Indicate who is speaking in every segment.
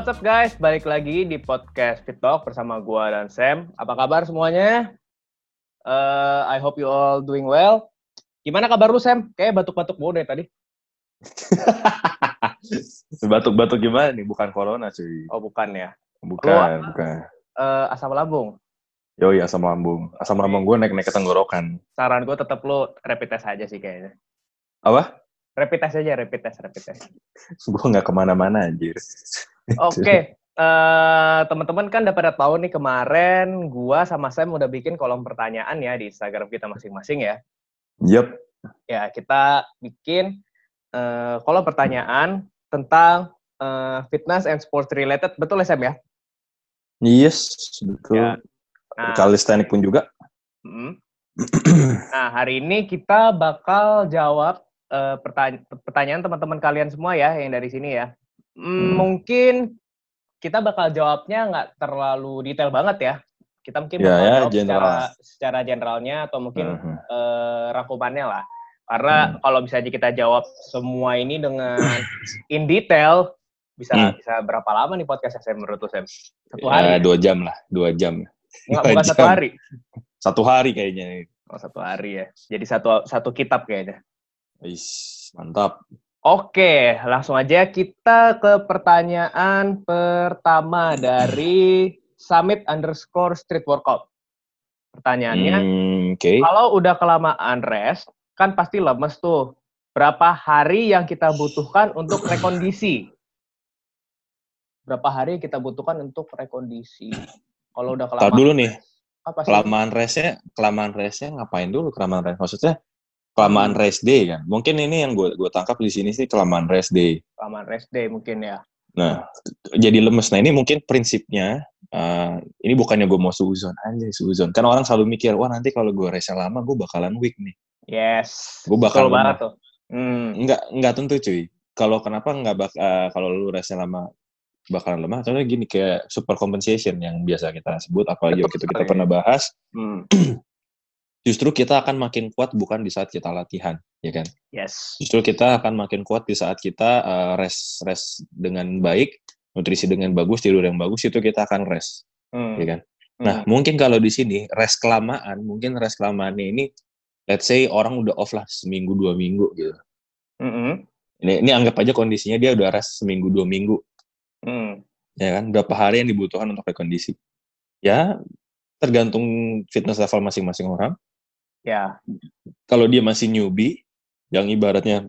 Speaker 1: what's up guys? Balik lagi di podcast Fit Talk bersama gua dan Sam. Apa kabar semuanya? Uh, I hope you all doing well. Gimana kabar lu Sam? Kayak batuk-batuk mulu deh tadi.
Speaker 2: Batuk-batuk gimana nih? Bukan corona cuy.
Speaker 1: Oh bukan ya?
Speaker 2: Bukan,
Speaker 1: Lu-
Speaker 2: bukan.
Speaker 1: Uh, asam lambung.
Speaker 2: Yoi, asam lambung. Asam lambung gue naik-naik ke tenggorokan.
Speaker 1: Saran gue tetap lu rapid test aja sih kayaknya.
Speaker 2: Apa?
Speaker 1: Rapid test aja, rapid test, rapid test.
Speaker 2: gue nggak ke mana-mana anjir.
Speaker 1: Oke, eh, teman-teman kan udah pada tahu nih kemarin gua sama Sam udah bikin kolom pertanyaan ya di Instagram kita masing-masing ya.
Speaker 2: Yep.
Speaker 1: Ya, kita bikin eh, kolom pertanyaan tentang eh, fitness and sports related. Betul ya, Sam ya?
Speaker 2: Yes, betul.
Speaker 1: Ya. Nah,
Speaker 2: Calisthenics pun juga.
Speaker 1: mm. Nah, hari ini kita bakal jawab eh, pertanya- pertanyaan teman-teman kalian semua ya yang dari sini ya. Hmm,
Speaker 2: Hmm.
Speaker 1: Mungkin kita bakal jawabnya nggak terlalu detail banget ya. Kita mungkin
Speaker 2: Ya,
Speaker 1: bakal
Speaker 2: ya,
Speaker 1: jawab secara
Speaker 2: general.
Speaker 1: secara generalnya atau mungkin
Speaker 2: Mhm.
Speaker 1: eh, rangkumannya lah. Karena
Speaker 2: Hmm.
Speaker 1: kalau bisa aja kita jawab semua ini dengan in detail, bisa
Speaker 2: Hmm.
Speaker 1: bisa berapa lama nih podcast saya menurut lu, Sam? Satu
Speaker 2: Ya,
Speaker 1: hari?
Speaker 2: dua jam lah, dua jam.
Speaker 1: Nggak,
Speaker 2: dua
Speaker 1: bukan satu
Speaker 2: jam.
Speaker 1: hari.
Speaker 2: Satu hari kayaknya.
Speaker 1: Oh, satu hari ya. Jadi satu satu kitab kayaknya.
Speaker 2: Is, mantap.
Speaker 1: Oke, langsung aja kita ke pertanyaan pertama dari Summit underscore Street Workout. Pertanyaannya,
Speaker 2: Hmm, Oke.
Speaker 1: kalau udah kelamaan rest, kan pasti lemes tuh. Berapa hari yang kita butuhkan untuk rekondisi? Berapa hari yang kita butuhkan untuk rekondisi? Kalau udah kelamaan
Speaker 2: dulu nih.
Speaker 1: apa sih?
Speaker 2: Kelamaan restnya, kelamaan restnya ngapain dulu kelamaan rest? Maksudnya kelamaan rest day kan? Mungkin ini yang gue gue tangkap di sini sih kelamaan rest day.
Speaker 1: Kelamaan rest day mungkin ya.
Speaker 2: Nah, jadi lemes. Nah, ini mungkin prinsipnya, eh, ini bukannya gue mau suzon, anjay suzon. Kan orang selalu mikir, wah nanti kalau gue restnya lama, gue bakalan weak nih.
Speaker 1: Yes.
Speaker 2: Gua bakal
Speaker 1: Betul banget
Speaker 2: lemah.
Speaker 1: tuh. Hmm.
Speaker 2: Enggak, enggak tentu cuy. Kalau kenapa enggak bak eh, kalau lu restnya lama bakalan lemah? Karena gini kayak super compensation yang biasa kita sebut, apalagi waktu kita
Speaker 1: sekali.
Speaker 2: pernah bahas.
Speaker 1: Hmm.
Speaker 2: Justru kita akan makin kuat bukan di saat kita latihan, ya kan?
Speaker 1: Yes.
Speaker 2: Justru kita akan makin kuat di saat kita eh, rest rest dengan baik, nutrisi dengan bagus, tidur yang bagus, itu kita akan rest.
Speaker 1: Hmm.
Speaker 2: ya kan? Nah, mungkin kalau di sini rest kelamaan, mungkin rest kelamaannya ini let's say orang udah off lah seminggu dua minggu gitu.
Speaker 1: Mm-mm.
Speaker 2: Ini, ini anggap aja kondisinya dia udah rest seminggu dua minggu,
Speaker 1: Hmm.
Speaker 2: ya kan? Berapa hari yang dibutuhkan untuk rekondisi? Ya, tergantung fitness level masing-masing orang.
Speaker 1: Ya.
Speaker 2: Kalau dia masih newbie, yang ibaratnya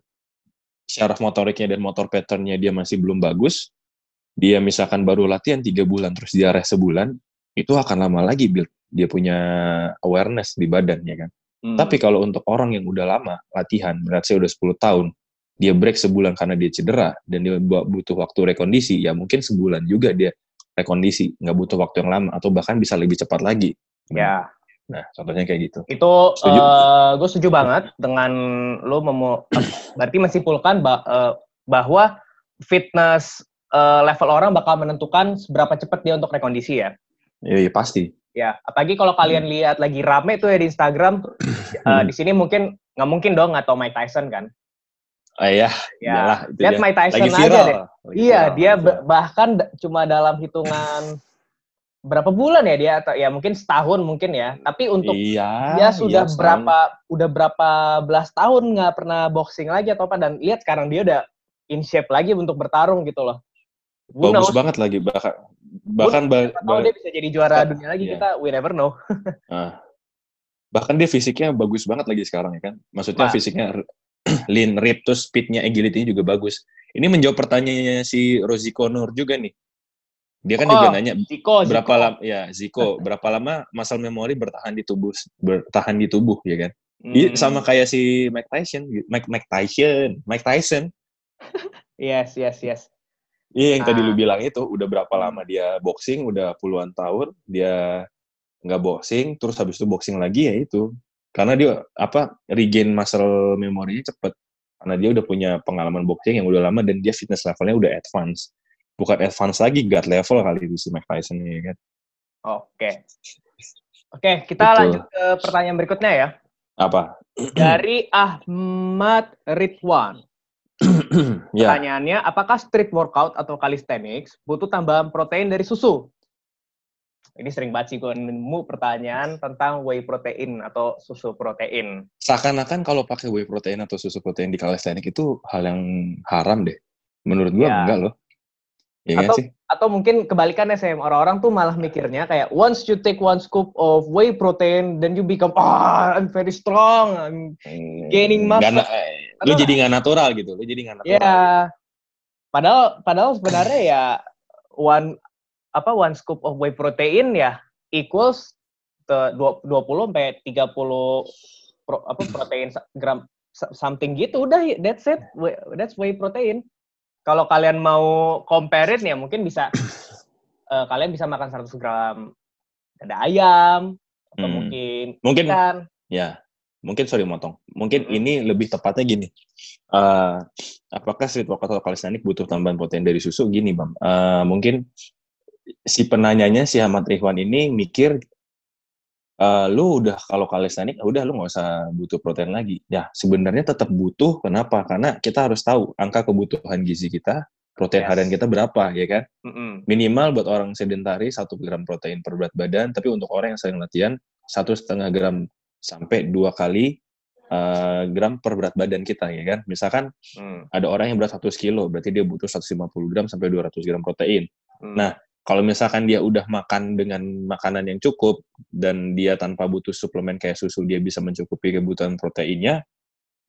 Speaker 2: syaraf motoriknya dan motor patternnya dia masih belum bagus, dia misalkan baru latihan tiga bulan terus dia rest sebulan, itu akan lama lagi build dia punya awareness di badan ya kan.
Speaker 1: Hmm.
Speaker 2: Tapi kalau untuk orang yang udah lama latihan, berarti udah 10 tahun, dia break sebulan karena dia cedera dan dia bu- butuh waktu rekondisi, ya mungkin sebulan juga dia rekondisi, nggak butuh waktu yang lama atau bahkan bisa lebih cepat lagi.
Speaker 1: ya.
Speaker 2: Nah, contohnya kayak gitu.
Speaker 1: Itu
Speaker 2: Setuju?
Speaker 1: gue setuju banget dengan lo memo berarti menyimpulkan ba- eh, bahwa fitness eh, level orang bakal menentukan seberapa cepat dia untuk rekondisi ya.
Speaker 2: Iya, iya, pasti.
Speaker 1: Ya, apalagi kalau kalian lihat lagi rame tuh ya di Instagram, eh, di sini mungkin nggak mungkin dong atau Mike Tyson kan?
Speaker 2: Ah, iya,
Speaker 1: Ya,
Speaker 2: iyalah, itu
Speaker 1: lihat
Speaker 2: dia.
Speaker 1: Mike Tyson
Speaker 2: Lagi
Speaker 1: aja
Speaker 2: viral.
Speaker 1: deh.
Speaker 2: Lagi
Speaker 1: Iya,
Speaker 2: viral,
Speaker 1: dia
Speaker 2: viral.
Speaker 1: bahkan cuma dalam hitungan berapa bulan ya dia atau ya mungkin setahun mungkin ya. Tapi untuk
Speaker 2: iya,
Speaker 1: dia sudah
Speaker 2: iya,
Speaker 1: berapa udah berapa belas tahun nggak pernah boxing lagi atau apa dan lihat sekarang dia udah in shape lagi untuk bertarung gitu loh. Who
Speaker 2: bagus
Speaker 1: knows?
Speaker 2: banget lagi bahkan bahkan ba-
Speaker 1: Siapa tahu
Speaker 2: ba-
Speaker 1: dia bisa jadi juara
Speaker 2: Siapa-
Speaker 1: dunia lagi
Speaker 2: iya.
Speaker 1: kita we never know.
Speaker 2: ah. bahkan dia fisiknya bagus banget lagi sekarang ya kan maksudnya
Speaker 1: Wah.
Speaker 2: fisiknya lean rip terus speednya agility juga bagus. Ini menjawab pertanyaannya si Rosie Connor juga nih. Dia kan
Speaker 1: Oh,
Speaker 2: juga nanya
Speaker 1: Ziko,
Speaker 2: berapa
Speaker 1: Ziko.
Speaker 2: lama ya Ziko berapa lama muscle memory bertahan di tubuh bertahan di tubuh ya kan?
Speaker 1: Hmm,
Speaker 2: sama kayak si Mike Tyson Mike Mike Tyson Mike Tyson.
Speaker 1: Yes, yes, yes.
Speaker 2: Iya yang tadi
Speaker 1: Ah.
Speaker 2: lu bilang itu udah berapa lama dia boxing udah puluhan tahun dia nggak boxing terus habis itu boxing lagi ya itu karena dia apa regain muscle memorinya cepet karena dia udah punya pengalaman boxing yang udah lama dan dia fitness levelnya udah advance bukan advance lagi guard level kali itu si Mike Tyson ini kan
Speaker 1: Oke. Oke, kita
Speaker 2: Betul.
Speaker 1: lanjut ke pertanyaan berikutnya ya.
Speaker 2: apa
Speaker 1: Dari Ahmad Ridwan.
Speaker 2: ya,
Speaker 1: Pertanyaannya, apakah street workout atau calisthenics butuh tambahan protein dari susu? Ini sering banget sih gue nemu pertanyaan tentang whey protein atau susu protein.
Speaker 2: seakan-akan kalau pakai whey protein atau susu protein di calisthenics itu hal yang haram deh. Menurut gua
Speaker 1: Ya.
Speaker 2: enggak loh. Iya nggak
Speaker 1: Atau-
Speaker 2: sih?
Speaker 1: Atau mungkin kebalikannya, Sam. Orang-orang tuh malah mikirnya kayak, once you take one scoop of whey protein, then you become, ah, I'm very strong. I'm... Gaining muscle.
Speaker 2: Nggak na- eh, lu
Speaker 1: Padahal-
Speaker 2: jadi nggak natural gitu. Lu jadi nggak natural.
Speaker 1: Ya, padahal padahal sebenarnya ya one apa one scoop of whey protein ya equals ke dua- 20 sampai 30 pro- apa protein gram something gitu udah that's it that's whey protein. Kalau kalian mau compare it ya mungkin bisa eh, kalian bisa makan 100 gram dada ayam atau
Speaker 2: Hmm.
Speaker 1: mungkin
Speaker 2: Mungkin
Speaker 1: ikan.
Speaker 2: Ya, mungkin sorry motong. Mungkin
Speaker 1: Mm-mm.
Speaker 2: ini lebih tepatnya gini. Eh, apakah street workout atau calisthenics butuh tambahan protein dari susu? Gini, Bang. Eh, mungkin si penanyanya si Ahmad Rihwan ini mikir eh, lu udah kalau calisthenics udah lu nggak usah butuh protein lagi. Ya, sebenarnya tetap butuh. Kenapa? Karena kita harus tahu angka kebutuhan gizi kita, protein
Speaker 1: Yes.
Speaker 2: harian kita berapa, ya kan?
Speaker 1: Mm-mm.
Speaker 2: minimal buat orang sedentari satu gram protein per berat badan tapi untuk orang yang sering latihan satu setengah gram sampai dua kali eh, gram per berat badan kita ya kan misalkan
Speaker 1: Hmm.
Speaker 2: ada orang yang berat 100 kilo berarti dia butuh 150 gram sampai 200 gram protein
Speaker 1: Hmm.
Speaker 2: Nah, kalau misalkan dia udah makan dengan makanan yang cukup dan dia tanpa butuh suplemen kayak susu dia bisa mencukupi kebutuhan proteinnya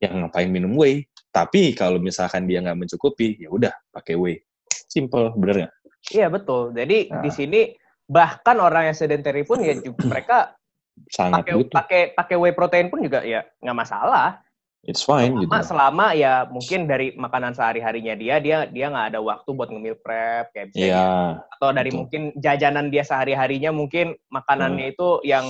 Speaker 2: ya ngapain minum whey tapi kalau misalkan dia nggak mencukupi ya udah pakai whey simple bener nggak
Speaker 1: Iya betul. Jadi
Speaker 2: Nah.
Speaker 1: di sini bahkan orang yang sedentary pun ya juga mereka
Speaker 2: sangat
Speaker 1: pakai pakai whey protein pun juga ya nggak masalah.
Speaker 2: It's fine gitu
Speaker 1: Selama, selama ya mungkin dari makanan sehari harinya dia dia dia nggak ada waktu buat nge-meal prep kayak misalnya
Speaker 2: Iya,
Speaker 1: atau dari
Speaker 2: betul.
Speaker 1: mungkin jajanan dia sehari harinya mungkin makanannya itu yang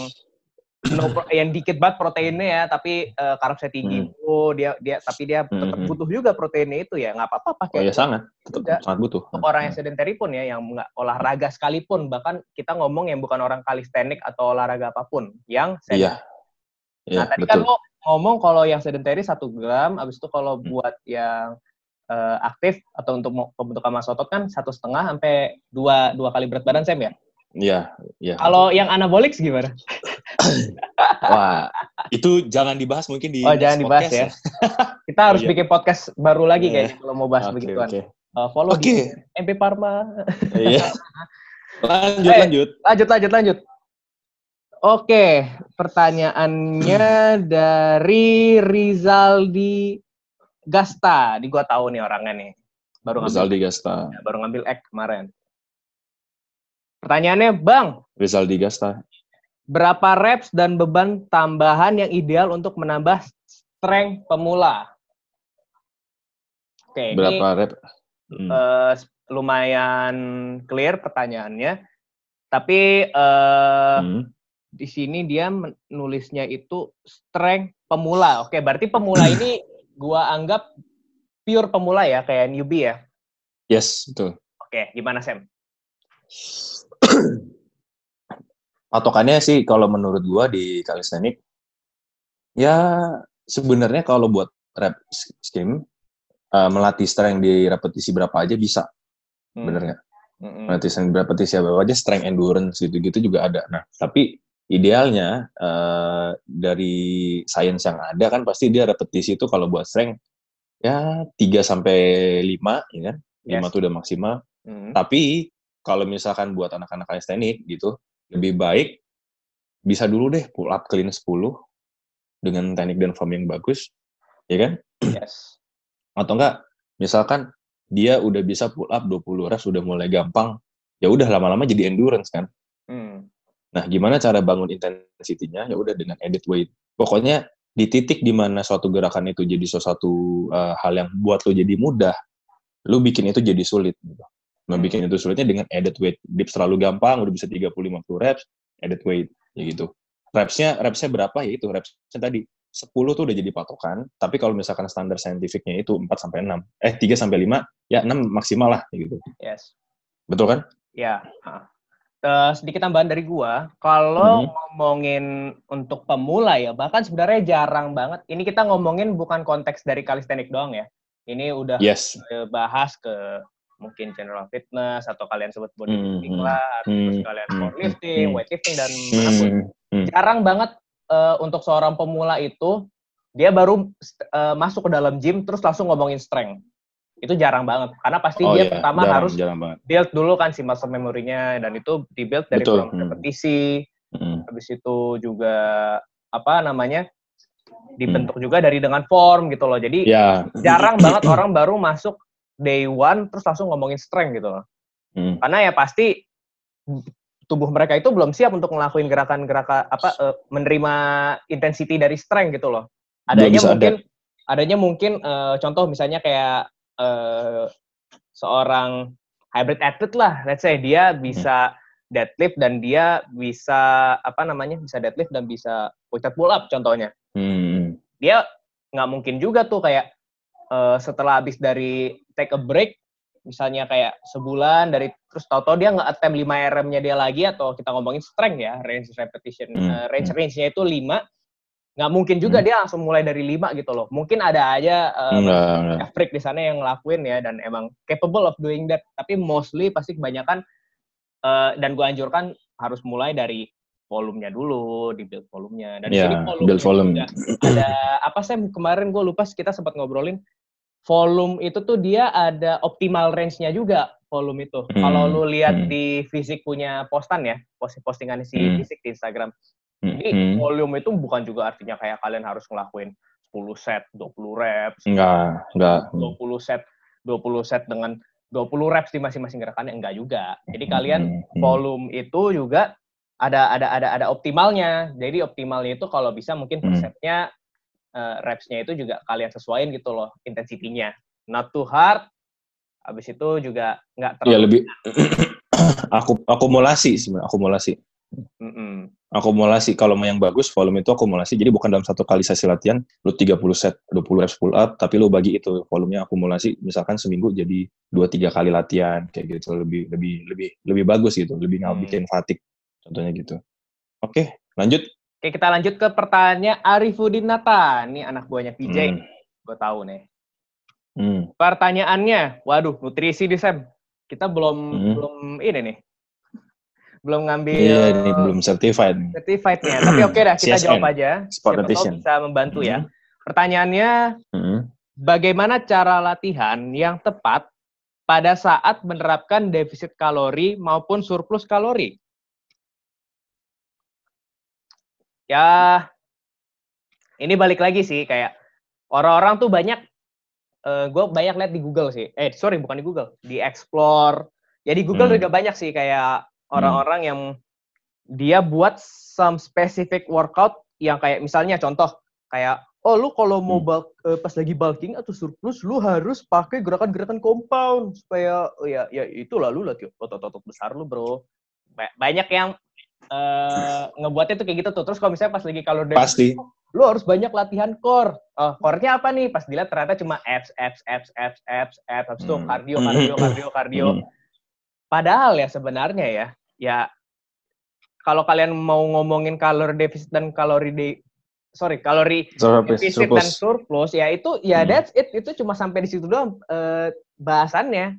Speaker 1: no pro- yang dikit banget proteinnya ya tapi eh, karbonya tinggi
Speaker 2: Hmm.
Speaker 1: oh dia dia tapi dia tetap
Speaker 2: Hmm.
Speaker 1: butuh juga proteinnya itu ya nggak apa-apa
Speaker 2: oh
Speaker 1: pakai
Speaker 2: ya sangat, tetap
Speaker 1: Udah.
Speaker 2: sangat butuh.
Speaker 1: untuk orang yang sedentary pun ya yang nggak olahraga sekalipun bahkan kita ngomong yang bukan orang kalistenik atau olahraga apa pun yang
Speaker 2: Iya,
Speaker 1: sedentary.
Speaker 2: iya
Speaker 1: nah tadi
Speaker 2: betul.
Speaker 1: kan lo ngomong kalau yang sedentary satu gram abis itu kalau
Speaker 2: Hmm.
Speaker 1: buat yang eh, aktif atau untuk pembentukan massa otot kan satu setengah sampai dua dua kali berat badan Sam ya
Speaker 2: Iya, iya.
Speaker 1: kalau yang anabolik gimana
Speaker 2: Wah, itu jangan dibahas mungkin di
Speaker 1: Oh, jangan dibahas
Speaker 2: podcast
Speaker 1: ya. kita harus
Speaker 2: Iya.
Speaker 1: bikin podcast baru lagi
Speaker 2: Iya.
Speaker 1: kayaknya kalau mau bahas
Speaker 2: Oke,
Speaker 1: begituan
Speaker 2: oke.
Speaker 1: Eh, follow
Speaker 2: Oke.
Speaker 1: di MP Parma
Speaker 2: Iya. Lanjut,
Speaker 1: Eh.
Speaker 2: lanjut.
Speaker 1: Lanjut, lanjut, lanjut. Oke, pertanyaannya dari Rizaldi Gasta. Di gua tahu nih orangnya nih. Baru ngambil,
Speaker 2: Rizaldi Gasta.
Speaker 1: ya, baru ngambil X kemarin. Pertanyaannya, Bang,
Speaker 2: Rizaldi Gasta.
Speaker 1: berapa reps dan beban tambahan yang ideal untuk menambah strength pemula? Oke,
Speaker 2: Berapa
Speaker 1: ini
Speaker 2: rep? Hmm.
Speaker 1: eh, lumayan clear pertanyaannya. Tapi eh,
Speaker 2: Hmm.
Speaker 1: Di sini dia men- nulisnya itu strength pemula. Oke, berarti pemula ini gua anggap pure pemula ya, kayak newbie ya.
Speaker 2: Yes, betul.
Speaker 1: Oke, gimana Sam?
Speaker 2: Patokannya sih kalau menurut gua di calisthenics ya sebenarnya kalau buat rep scheme eh, melatih strength di repetisi berapa aja bisa,
Speaker 1: Hmm.
Speaker 2: bener nggak?
Speaker 1: Mm-mm.
Speaker 2: Melatih strength di repetisi berapa aja, strength endurance gitu-gitu juga ada. Nah, tapi idealnya eh, dari sains yang ada kan pasti dia repetisi itu kalau buat strength ya 3 sampai 5 ya kan. 5
Speaker 1: Yes.
Speaker 2: tuh udah maksimal.
Speaker 1: Mm.
Speaker 2: Tapi kalau misalkan buat anak-anak calisthenics gitu, lebih baik bisa dulu deh pull up clean 10 dengan teknik dan form yang bagus, ya kan?
Speaker 1: Yes.
Speaker 2: Atau enggak, misalkan dia udah bisa pull up 20 reps udah mulai gampang, ya udah lama-lama jadi endurance kan.
Speaker 1: Hmm.
Speaker 2: Nah, gimana cara bangun intensity-nya? Ya udah dengan edit weight. Pokoknya di titik di mana suatu gerakan itu jadi sesuatu uh, hal yang buat lo jadi mudah, lo bikin itu jadi sulit. Gitu. Nah, bikin itu sulitnya dengan edit weight. Dips terlalu gampang, udah bisa 30-50 reps, edit weight, ya gitu. Repsnya, repsnya berapa? Ya itu, repsnya tadi. 10 tuh udah jadi patokan, tapi kalau misalkan standar saintifiknya itu 4 sampai 6. Eh, 3 sampai 5, ya 6 maksimal lah, ya gitu.
Speaker 1: Yes.
Speaker 2: Betul kan?
Speaker 1: Ya. ah. Eh, sedikit tambahan dari gua, kalau
Speaker 2: Mhm.
Speaker 1: ngomongin untuk pemula ya, bahkan sebenarnya jarang banget. Ini kita ngomongin bukan konteks dari calisthenics doang ya. Ini udah
Speaker 2: Yes.
Speaker 1: bahas ke mungkin general fitness atau kalian sebut bodybuilding
Speaker 2: Hmm,
Speaker 1: lah, atau terus
Speaker 2: hmm,
Speaker 1: kalian
Speaker 2: hmm,
Speaker 1: powerlifting,
Speaker 2: hmm.
Speaker 1: weightlifting dan mana pun.
Speaker 2: Hmm, hmm.
Speaker 1: Jarang banget eh, untuk seorang pemula itu dia baru eh, masuk ke dalam gym terus langsung ngomongin strength. Itu jarang banget karena pasti
Speaker 2: Oh,
Speaker 1: dia
Speaker 2: iya,
Speaker 1: pertama
Speaker 2: jarang,
Speaker 1: harus
Speaker 2: jarang banget.
Speaker 1: build dulu kan si muscle memory-nya dan itu di-build dari
Speaker 2: Betul, hmm.
Speaker 1: repetisi,
Speaker 2: Hmm.
Speaker 1: habis itu juga apa namanya?
Speaker 2: Hmm.
Speaker 1: dibentuk juga dari dengan form gitu loh. Jadi
Speaker 2: Ya.
Speaker 1: jarang banget orang baru masuk day one terus langsung ngomongin strength gitu loh.
Speaker 2: Hmm.
Speaker 1: Karena ya pasti tubuh mereka itu belum siap untuk ngelakuin gerakan-gerakan apa eh, menerima intensity dari strength gitu loh. Adanya mungkin adanya mungkin eh, contoh misalnya kayak eh, seorang hybrid athlete lah, let's say dia bisa deadlift dan dia bisa apa namanya bisa deadlift dan bisa push pull up contohnya.
Speaker 2: Hmm.
Speaker 1: dia nggak mungkin juga tuh kayak eh, setelah habis dari take a break misalnya kayak sebulan dari terus tahu-tahu dia nggak attempt 5 RM-nya dia lagi atau kita ngomongin strength ya range repetition
Speaker 2: Hmm,
Speaker 1: eh, range range-nya itu 5 nggak mungkin juga
Speaker 2: Hmm.
Speaker 1: dia langsung mulai dari 5 gitu loh mungkin ada aja eh,
Speaker 2: enggak.
Speaker 1: freak di sana yang ngelakuin ya dan emang capable of doing that tapi mostly pasti kebanyakan eh, dan gue anjurkan harus mulai dari volumenya dulu di build volumenya dan di
Speaker 2: Ya,
Speaker 1: sini volumenya
Speaker 2: build volume.
Speaker 1: juga ada apa sih kemarin gue lupa kita sempat ngobrolin volume itu tuh dia ada optimal range-nya juga volume itu
Speaker 2: Hmm,
Speaker 1: kalau lu lihat
Speaker 2: hmm.
Speaker 1: di fisik punya postan ya post postingan si
Speaker 2: Hmm.
Speaker 1: fisik di Instagram jadi
Speaker 2: hmm.
Speaker 1: volume itu bukan juga artinya kayak kalian harus ngelakuin 10 set 20 reps
Speaker 2: Enggak, enggak.
Speaker 1: 20 set 20 set dengan 20 reps di masing-masing gerakannya enggak juga. Jadi kalian
Speaker 2: Hmm,
Speaker 1: volume itu juga ada ada ada ada optimalnya. Jadi optimalnya itu kalau bisa mungkin per
Speaker 2: Hmm.
Speaker 1: setnya eh, repsnya itu juga kalian sesuaiin gitu loh intensitinya. Not too hard. Habis itu juga nggak
Speaker 2: Ya
Speaker 1: terlalu
Speaker 2: lebih aku akumulasi sebenarnya, akumulasi.
Speaker 1: Mm-mm.
Speaker 2: Akumulasi kalau mau yang bagus volume itu akumulasi. Jadi bukan dalam satu kali sesi latihan lu 30 set, 20 reps pull up, tapi lu bagi itu volumenya akumulasi misalkan seminggu jadi 2 3 kali latihan kayak gitu lebih lebih lebih lebih bagus gitu, lebih nggak
Speaker 1: Hmm.
Speaker 2: bikin fatigue contohnya gitu. Oke, lanjut.
Speaker 1: Oke, kita lanjut ke pertanyaannya Arifudin Nata. Ini anak buahnya PJ.
Speaker 2: Hmm.
Speaker 1: Gue tahu nih.
Speaker 2: Hmm.
Speaker 1: Pertanyaannya, waduh, nutrisi di Sam. Kita belum
Speaker 2: Hmm.
Speaker 1: belum ini nih. Belum ngambil
Speaker 2: Iya, ini belum certified.
Speaker 1: certified-nya. Tapi oke dah, kita
Speaker 2: CSN,
Speaker 1: jawab aja.
Speaker 2: Sport
Speaker 1: Siapa tahu bisa membantu ya.
Speaker 2: Hmm.
Speaker 1: Pertanyaannya,
Speaker 2: Hmm.
Speaker 1: bagaimana cara latihan yang tepat pada saat menerapkan defisit kalori maupun surplus kalori? Ya, ini balik lagi sih kayak orang-orang tuh banyak, gue banyak lihat di Google sih. Eh, sorry, bukan di Google, di Explore. Ya di Google
Speaker 2: Hmm.
Speaker 1: juga banyak sih kayak orang-orang yang dia buat some specific workout yang kayak misalnya contoh kayak oh lu kalau mau
Speaker 2: Hmm.
Speaker 1: bulk, eh, pas lagi bulking atau surplus lu harus pakai gerakan-gerakan compound supaya oh ya ya itu lah lu latihan otot-otot besar lu bro Ba- banyak yang eh ngebuatnya tuh kayak gitu tuh terus kalau misalnya pas lagi kalau
Speaker 2: Pasti.
Speaker 1: lu harus banyak latihan core oh core-nya apa nih pas dilihat ternyata cuma abs abs abs abs abs abs habis itu
Speaker 2: Hmm.
Speaker 1: cardio cardio cardio cardio
Speaker 2: Hmm.
Speaker 1: Padahal ya sebenarnya ya, ya kalau kalian mau ngomongin kalori defisit dan kalori de, sorry kalori
Speaker 2: Surplus.
Speaker 1: defisit dan
Speaker 2: surplus.
Speaker 1: ya itu ya
Speaker 2: Hmm.
Speaker 1: that's it itu cuma sampai di situ doang eh, bahasannya.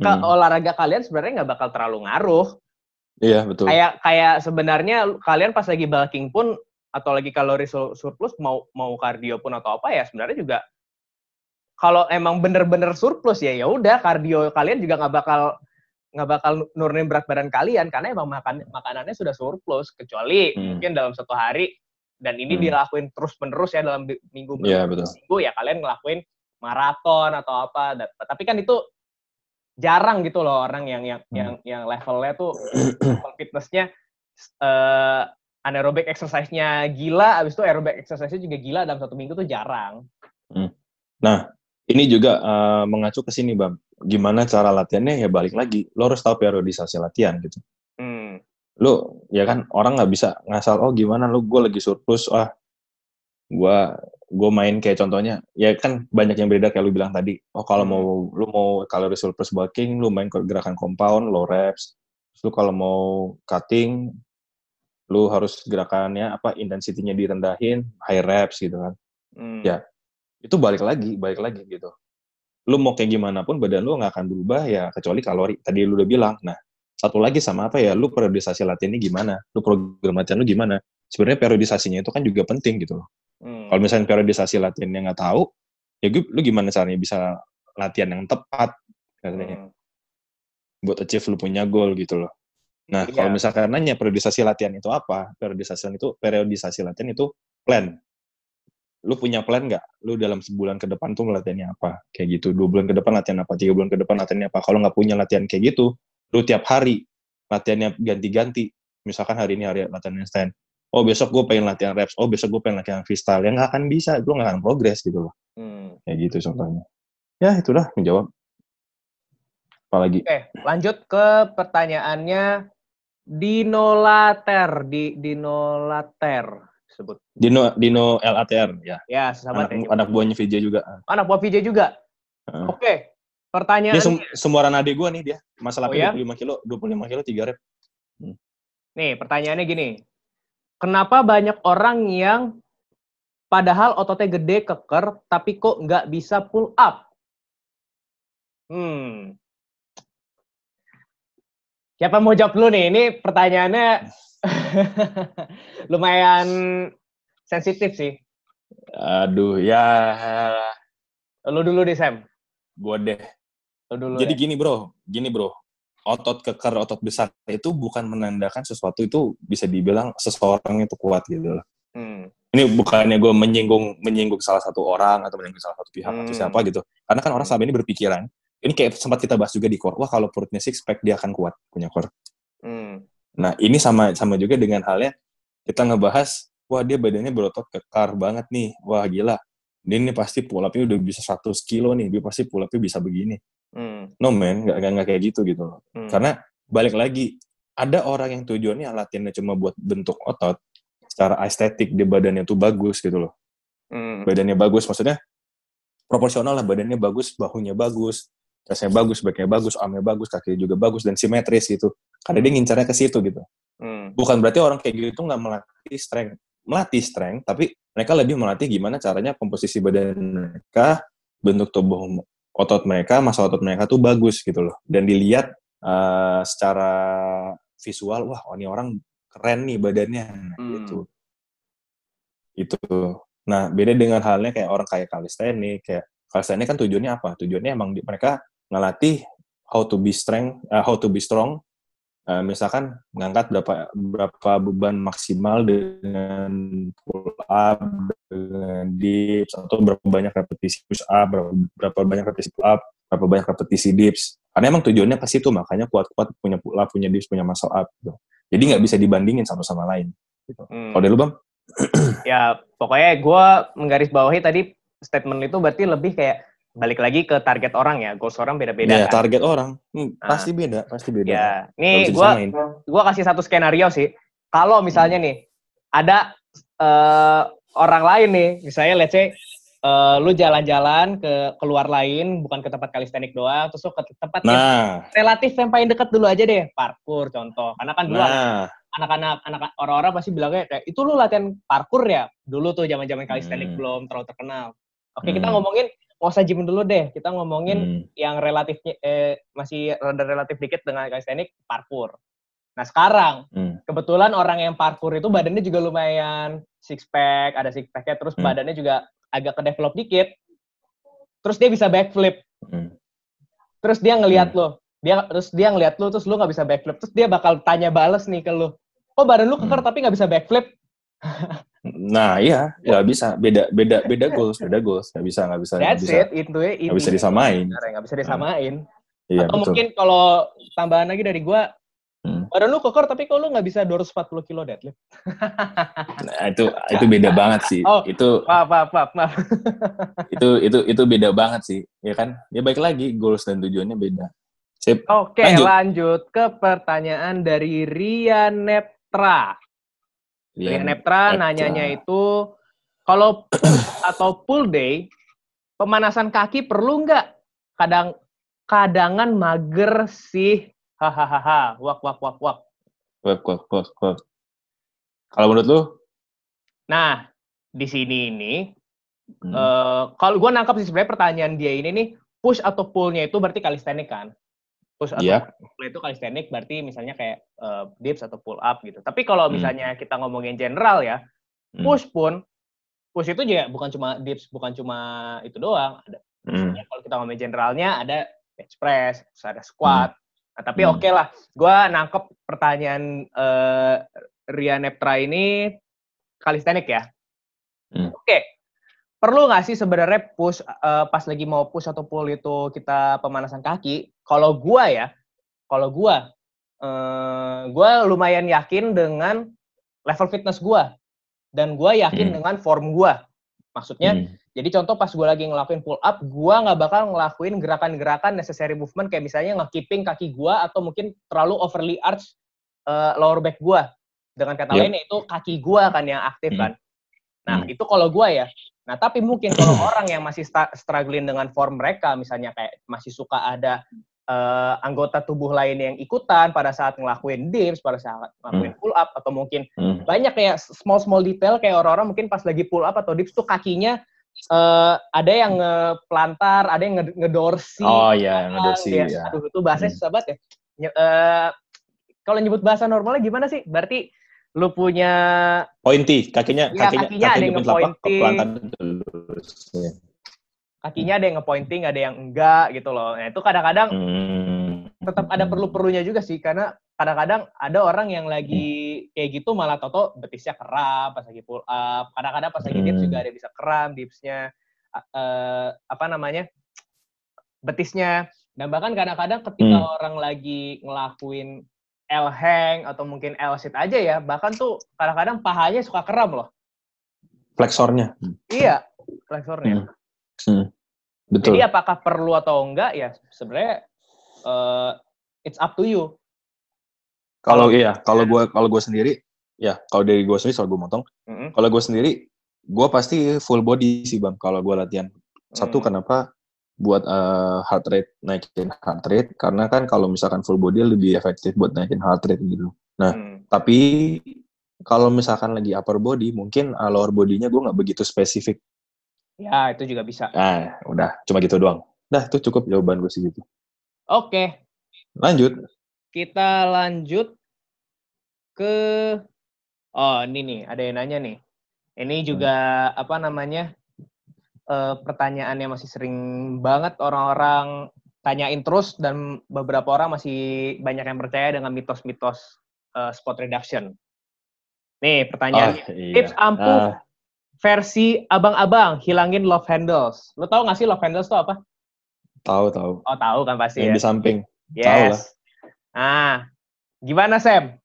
Speaker 1: Ke
Speaker 2: Hmm.
Speaker 1: olahraga kalian sebenarnya nggak bakal terlalu ngaruh.
Speaker 2: Iya, betul.
Speaker 1: Kayak kayak sebenarnya kalian pas lagi bulking pun atau lagi kalori sur- surplus mau mau kardio pun atau apa ya sebenarnya juga kalau emang bener-bener surplus ya ya udah kardio kalian juga nggak bakal nggak bakal nurunin berat badan kalian karena emang makan makanannya sudah surplus kecuali
Speaker 2: Hmm.
Speaker 1: mungkin dalam satu hari dan ini
Speaker 2: Hmm.
Speaker 1: dilakuin terus menerus ya dalam di- minggu
Speaker 2: Iya, betul.
Speaker 1: minggu ya kalian ngelakuin maraton atau apa tapi kan itu jarang gitu loh orang yang yang
Speaker 2: Hmm.
Speaker 1: yang yang levelnya tuh level fitnessnya eh anaerobic exercise-nya gila abis itu aerobic exercise-nya juga gila dalam satu minggu tuh jarang
Speaker 2: Ini juga eh, mengacu ke sini, Bang. Gimana cara latihannya? Ya balik lagi. Lo harus tahu periodisasi latihan gitu.
Speaker 1: hmm.
Speaker 2: Lo, ya kan orang nggak bisa ngasal, oh gimana lo gue lagi surplus, ah gue gue main kayak contohnya, ya kan banyak yang beda kayak lu bilang tadi. Oh kalau
Speaker 1: Hmm.
Speaker 2: mau lu mau kalori surplus bulking, lu main gerakan compound, low reps. Terus lu kalau mau cutting, lu harus gerakannya apa intensitinya direndahin, high reps gitu kan.
Speaker 1: Hmm.
Speaker 2: Ya. Itu balik lagi, balik lagi gitu. Lu mau kayak gimana pun badan lu nggak akan berubah ya kecuali kalori. Tadi lu udah bilang. Nah, satu lagi sama apa ya, lu periodisasi latihannya gimana? Lu program latihan lu gimana? Sebenarnya periodisasinya itu kan juga penting gitu loh. Hmm. Kalau misalnya periodisasi latihannya nggak tahu, ya gue, lu gimana caranya bisa latihan yang tepat katanya. Hmm. Buat achieve lu punya goal gitu loh. Nah, iya. kalau misalkan nanya periodisasi latihan itu apa? Periodisasi itu periodisasi latihan itu plan. Lu punya plan nggak? Lu dalam sebulan ke depan tuh latihannya apa? Kayak gitu. Dua bulan ke depan latihan apa? Tiga bulan ke depan latihannya apa? Kalau nggak punya latihan kayak gitu, lu tiap hari latihannya ganti-ganti. Misalkan hari ini hari latihan stand. Oh besok gue pengen latihan reps. Oh besok gue pengen latihan freestyle. Yang nggak akan bisa. Lu nggak akan progres gitu loh. Hmm. Kayak gitu contohnya. Ya itulah menjawab. Apalagi.
Speaker 1: Oke, lanjut ke pertanyaannya Dinolater di Dinolater sebut.
Speaker 2: Dino Dino LATR ya.
Speaker 1: Ya, sahabat
Speaker 2: anak, anak buahnya VJ juga.
Speaker 1: Anak buah VJ juga. Uh. Oke. Pertanyaan
Speaker 2: Dia sem semuaran adik gue nih dia. Masalah oh, ya? 25 kilo, 25 kilo 3 rep.
Speaker 1: Hmm. Nih, pertanyaannya gini. Kenapa banyak orang yang padahal ototnya gede, keker, tapi kok nggak bisa pull up? Hmm. Siapa mau jawab dulu nih? Ini pertanyaannya lumayan sensitif sih.
Speaker 2: Aduh, ya.
Speaker 1: Lu dulu deh, Sam.
Speaker 2: Gue deh. Dulu, Jadi ya? gini bro, gini bro, otot kekar, otot besar itu bukan menandakan sesuatu itu bisa dibilang seseorang itu kuat gitu loh. Hmm. Ini bukannya gue menyinggung menyinggung salah satu orang atau menyinggung salah satu pihak hmm. atau siapa gitu. Karena kan orang selama ini berpikiran, ini kayak sempat kita bahas juga di core, wah kalau perutnya six pack dia akan kuat punya core. Hmm. Nah ini sama sama juga dengan halnya kita ngebahas, wah dia badannya berotot kekar banget nih, wah gila. Dia ini pasti pull up udah bisa 100 kilo nih, dia pasti pull up bisa begini. Hmm. No man, nggak nggak kayak gitu gitu loh. Hmm. Karena balik lagi ada orang yang tujuannya latihannya cuma buat bentuk otot, secara estetik di badannya tuh bagus gitu loh. Hmm. Badannya bagus maksudnya proporsional lah badannya bagus, bahunya bagus, chestnya bagus, backnya bagus, armnya bagus, kakinya juga bagus dan simetris gitu. Karena dia ngincarnya ke situ gitu. Hmm. Bukan berarti orang kayak gitu nggak melatih strength, melatih strength, tapi mereka lebih melatih gimana caranya komposisi badan mereka, bentuk tubuh otot mereka, masa otot mereka tuh bagus gitu loh. Dan dilihat uh, secara visual, wah oh, ini orang keren nih badannya hmm. gitu. Itu. Nah, beda dengan halnya kayak orang kayak kalistenik, kayak kalistenik kan tujuannya apa? Tujuannya emang di, mereka ngelatih how to be strength, uh, how to be strong. Uh, misalkan ngangkat berapa berapa beban maksimal dengan pull up, dengan dips atau berapa banyak repetisi push up, berapa, berapa banyak repetisi pull up, berapa banyak repetisi dips. Karena emang tujuannya ke situ, makanya kuat-kuat punya pull up, punya dips, punya muscle up. Gitu. Jadi nggak bisa dibandingin sama sama lain. Gitu. Hmm. Kalau dari lu bang?
Speaker 1: ya pokoknya gue menggarisbawahi tadi statement itu berarti lebih kayak balik lagi ke target orang ya, goals orang beda-beda.
Speaker 2: Ya, kan? target orang hmm, nah. pasti beda, pasti beda.
Speaker 1: Ya, nih gue gue kasih satu skenario sih. Kalau misalnya nih ada uh, orang lain nih, misalnya let's say uh, lu jalan-jalan ke keluar lain, bukan ke tempat kalistenik doang, terus lu ke tempat nah. yang relatif yang paling dekat dulu aja deh, parkur contoh. Karena kan dulu nah. anak-anak anak orang-orang pasti bilangnya kayak itu lu latihan parkur ya dulu tuh zaman-zaman kalistenik hmm. belum terlalu terkenal. Oke, hmm. kita ngomongin usah gym dulu deh. Kita ngomongin hmm. yang relatifnya eh, masih rada relatif dikit dengan kalistenik parkur. Nah sekarang hmm. kebetulan orang yang parkur itu badannya juga lumayan six pack, ada six packnya, terus hmm. badannya juga agak ke develop dikit. Terus dia bisa backflip. Hmm. Terus dia ngelihat hmm. lo, dia terus dia ngelihat lo, terus lo nggak bisa backflip, terus dia bakal tanya bales nih ke lo, oh badan lu keker hmm. tapi nggak bisa backflip.
Speaker 2: nah iya, ya bisa. Beda beda beda goals, beda goals. Nggak bisa nggak bisa.
Speaker 1: That's
Speaker 2: bisa,
Speaker 1: it, itu ya.
Speaker 2: Nggak bisa disamain.
Speaker 1: Nggak bisa disamain. Iya, Atau betul. mungkin kalau tambahan lagi dari gua, Hmm. Badan lu keker tapi kok lu nggak bisa 240 kilo deadlift?
Speaker 2: nah, itu itu beda banget sih. Oh, itu
Speaker 1: maaf, maaf, maaf, maaf.
Speaker 2: itu itu itu beda banget sih, ya kan? Ya baik lagi goals dan tujuannya beda.
Speaker 1: Sip. Oke, lanjut. lanjut ke pertanyaan dari Rian Neptra. Yang Neptra nanyanya itu kalau atau full day pemanasan kaki perlu nggak? Kadang kadangan mager sih. Hahaha. wak wak wak wak.
Speaker 2: Wak wak wak wak. Kalau menurut lu?
Speaker 1: Nah, di sini ini hmm. uh, kalau gue nangkap sih sebenarnya pertanyaan dia ini nih push atau pullnya itu berarti kalistenik kan? Push atau pull itu calisthenic berarti misalnya kayak eh, dips atau pull up gitu. Tapi kalau
Speaker 2: Hmm.
Speaker 1: misalnya kita ngomongin general ya,
Speaker 2: Hmm.
Speaker 1: push pun push itu juga bukan cuma dips, bukan cuma itu doang. Ada
Speaker 2: Hmm.
Speaker 1: misalnya kalau kita ngomongin generalnya ada bench press, terus ada squat. Nah, tapi
Speaker 2: Hmm.
Speaker 1: oke lah, gua nangkep pertanyaan eh, Ria Neptra ini calisthenic ya.
Speaker 2: Hmm.
Speaker 1: Oke, perlu nggak sih sebenarnya push eh, pas lagi mau push atau pull itu kita pemanasan kaki? Kalau gua ya, kalau gua, eh, gua lumayan yakin dengan level fitness gua dan gua yakin
Speaker 2: Hmm.
Speaker 1: dengan form gua. Maksudnya,
Speaker 2: Hmm.
Speaker 1: jadi contoh pas gue lagi ngelakuin pull up, gue nggak bakal ngelakuin gerakan-gerakan necessary movement kayak misalnya nge-keeping kaki gue atau mungkin terlalu overly arch uh, lower back gue. Dengan kata
Speaker 2: Yep.
Speaker 1: lain itu kaki gue kan yang aktif
Speaker 2: Hmm.
Speaker 1: kan. Nah
Speaker 2: Hmm.
Speaker 1: itu kalau gue ya. Nah tapi mungkin kalau orang yang masih struggling dengan form mereka, misalnya kayak masih suka ada uh, anggota tubuh lain yang ikutan pada saat ngelakuin dips, pada saat ngelakuin pull up atau mungkin
Speaker 2: Hmm.
Speaker 1: banyak kayak small small detail kayak orang-orang mungkin pas lagi pull up atau dips tuh kakinya eh, ada yang ngepelantar, ada yang nge- ngedorsi.
Speaker 2: Oh iya, yang ada sih.
Speaker 1: ya. Aduh itu bahasanya
Speaker 2: Hmm.
Speaker 1: susah banget ya. Eh, kalau nyebut bahasa normalnya gimana sih? Berarti lu punya
Speaker 2: Pointy, kakinya,
Speaker 1: Iya,
Speaker 2: kakinya,
Speaker 1: kakinya ada yang nge-pointing.
Speaker 2: Iya.
Speaker 1: kakinya ada yang ngepointing, ada yang enggak gitu loh. Nah itu kadang-kadang
Speaker 2: Hmm.
Speaker 1: tetap ada perlu-perlunya juga sih karena kadang-kadang ada orang yang lagi kayak gitu malah toto betisnya kram pas lagi pull up kadang-kadang pas lagi dips
Speaker 2: Hmm.
Speaker 1: juga ada yang bisa kram dipsnya eh, apa namanya betisnya dan bahkan kadang-kadang ketika
Speaker 2: Hmm.
Speaker 1: orang lagi ngelakuin L hang atau mungkin L sit aja ya bahkan tuh kadang-kadang pahanya suka kram loh
Speaker 2: Fleksornya.
Speaker 1: iya flexornya
Speaker 2: Hmm. Betul.
Speaker 1: jadi apakah perlu atau enggak ya sebenarnya eh, it's up to you
Speaker 2: Kalau iya, kalau gue kalau gue sendiri, ya kalau dari gue sendiri soal gue motong,
Speaker 1: Mm-mm.
Speaker 2: kalau gue sendiri, gue pasti full body sih bang. Kalau gue latihan, satu
Speaker 1: Hmm.
Speaker 2: kenapa buat eh, heart rate naikin heart rate, karena kan kalau misalkan full body lebih efektif buat naikin heart rate gitu. Nah,
Speaker 1: Hmm.
Speaker 2: tapi kalau misalkan lagi upper body, mungkin uh, lower body-nya gue nggak begitu spesifik.
Speaker 1: ya itu juga bisa
Speaker 2: Nah, udah cuma gitu doang. Dah, itu cukup jawaban gue sih gitu.
Speaker 1: Oke,
Speaker 2: Lanjut.
Speaker 1: kita lanjut ke oh ini nih ada yang nanya nih. Ini juga apa namanya pertanyaan yang masih sering banget orang-orang tanyain terus dan beberapa orang masih banyak yang percaya dengan mitos-mitos eh, spot reduction. Nih pertanyaan
Speaker 2: Ah, iya.
Speaker 1: tips ampuh
Speaker 2: Ah,
Speaker 1: versi abang-abang hilangin love handles. Lo tau gak sih love handles itu apa?
Speaker 2: tahu tahu.
Speaker 1: Oh tahu kan pasti
Speaker 2: Yang
Speaker 1: ya.
Speaker 2: di samping. tahu lah.
Speaker 1: Yes. Ah, gimana Sam?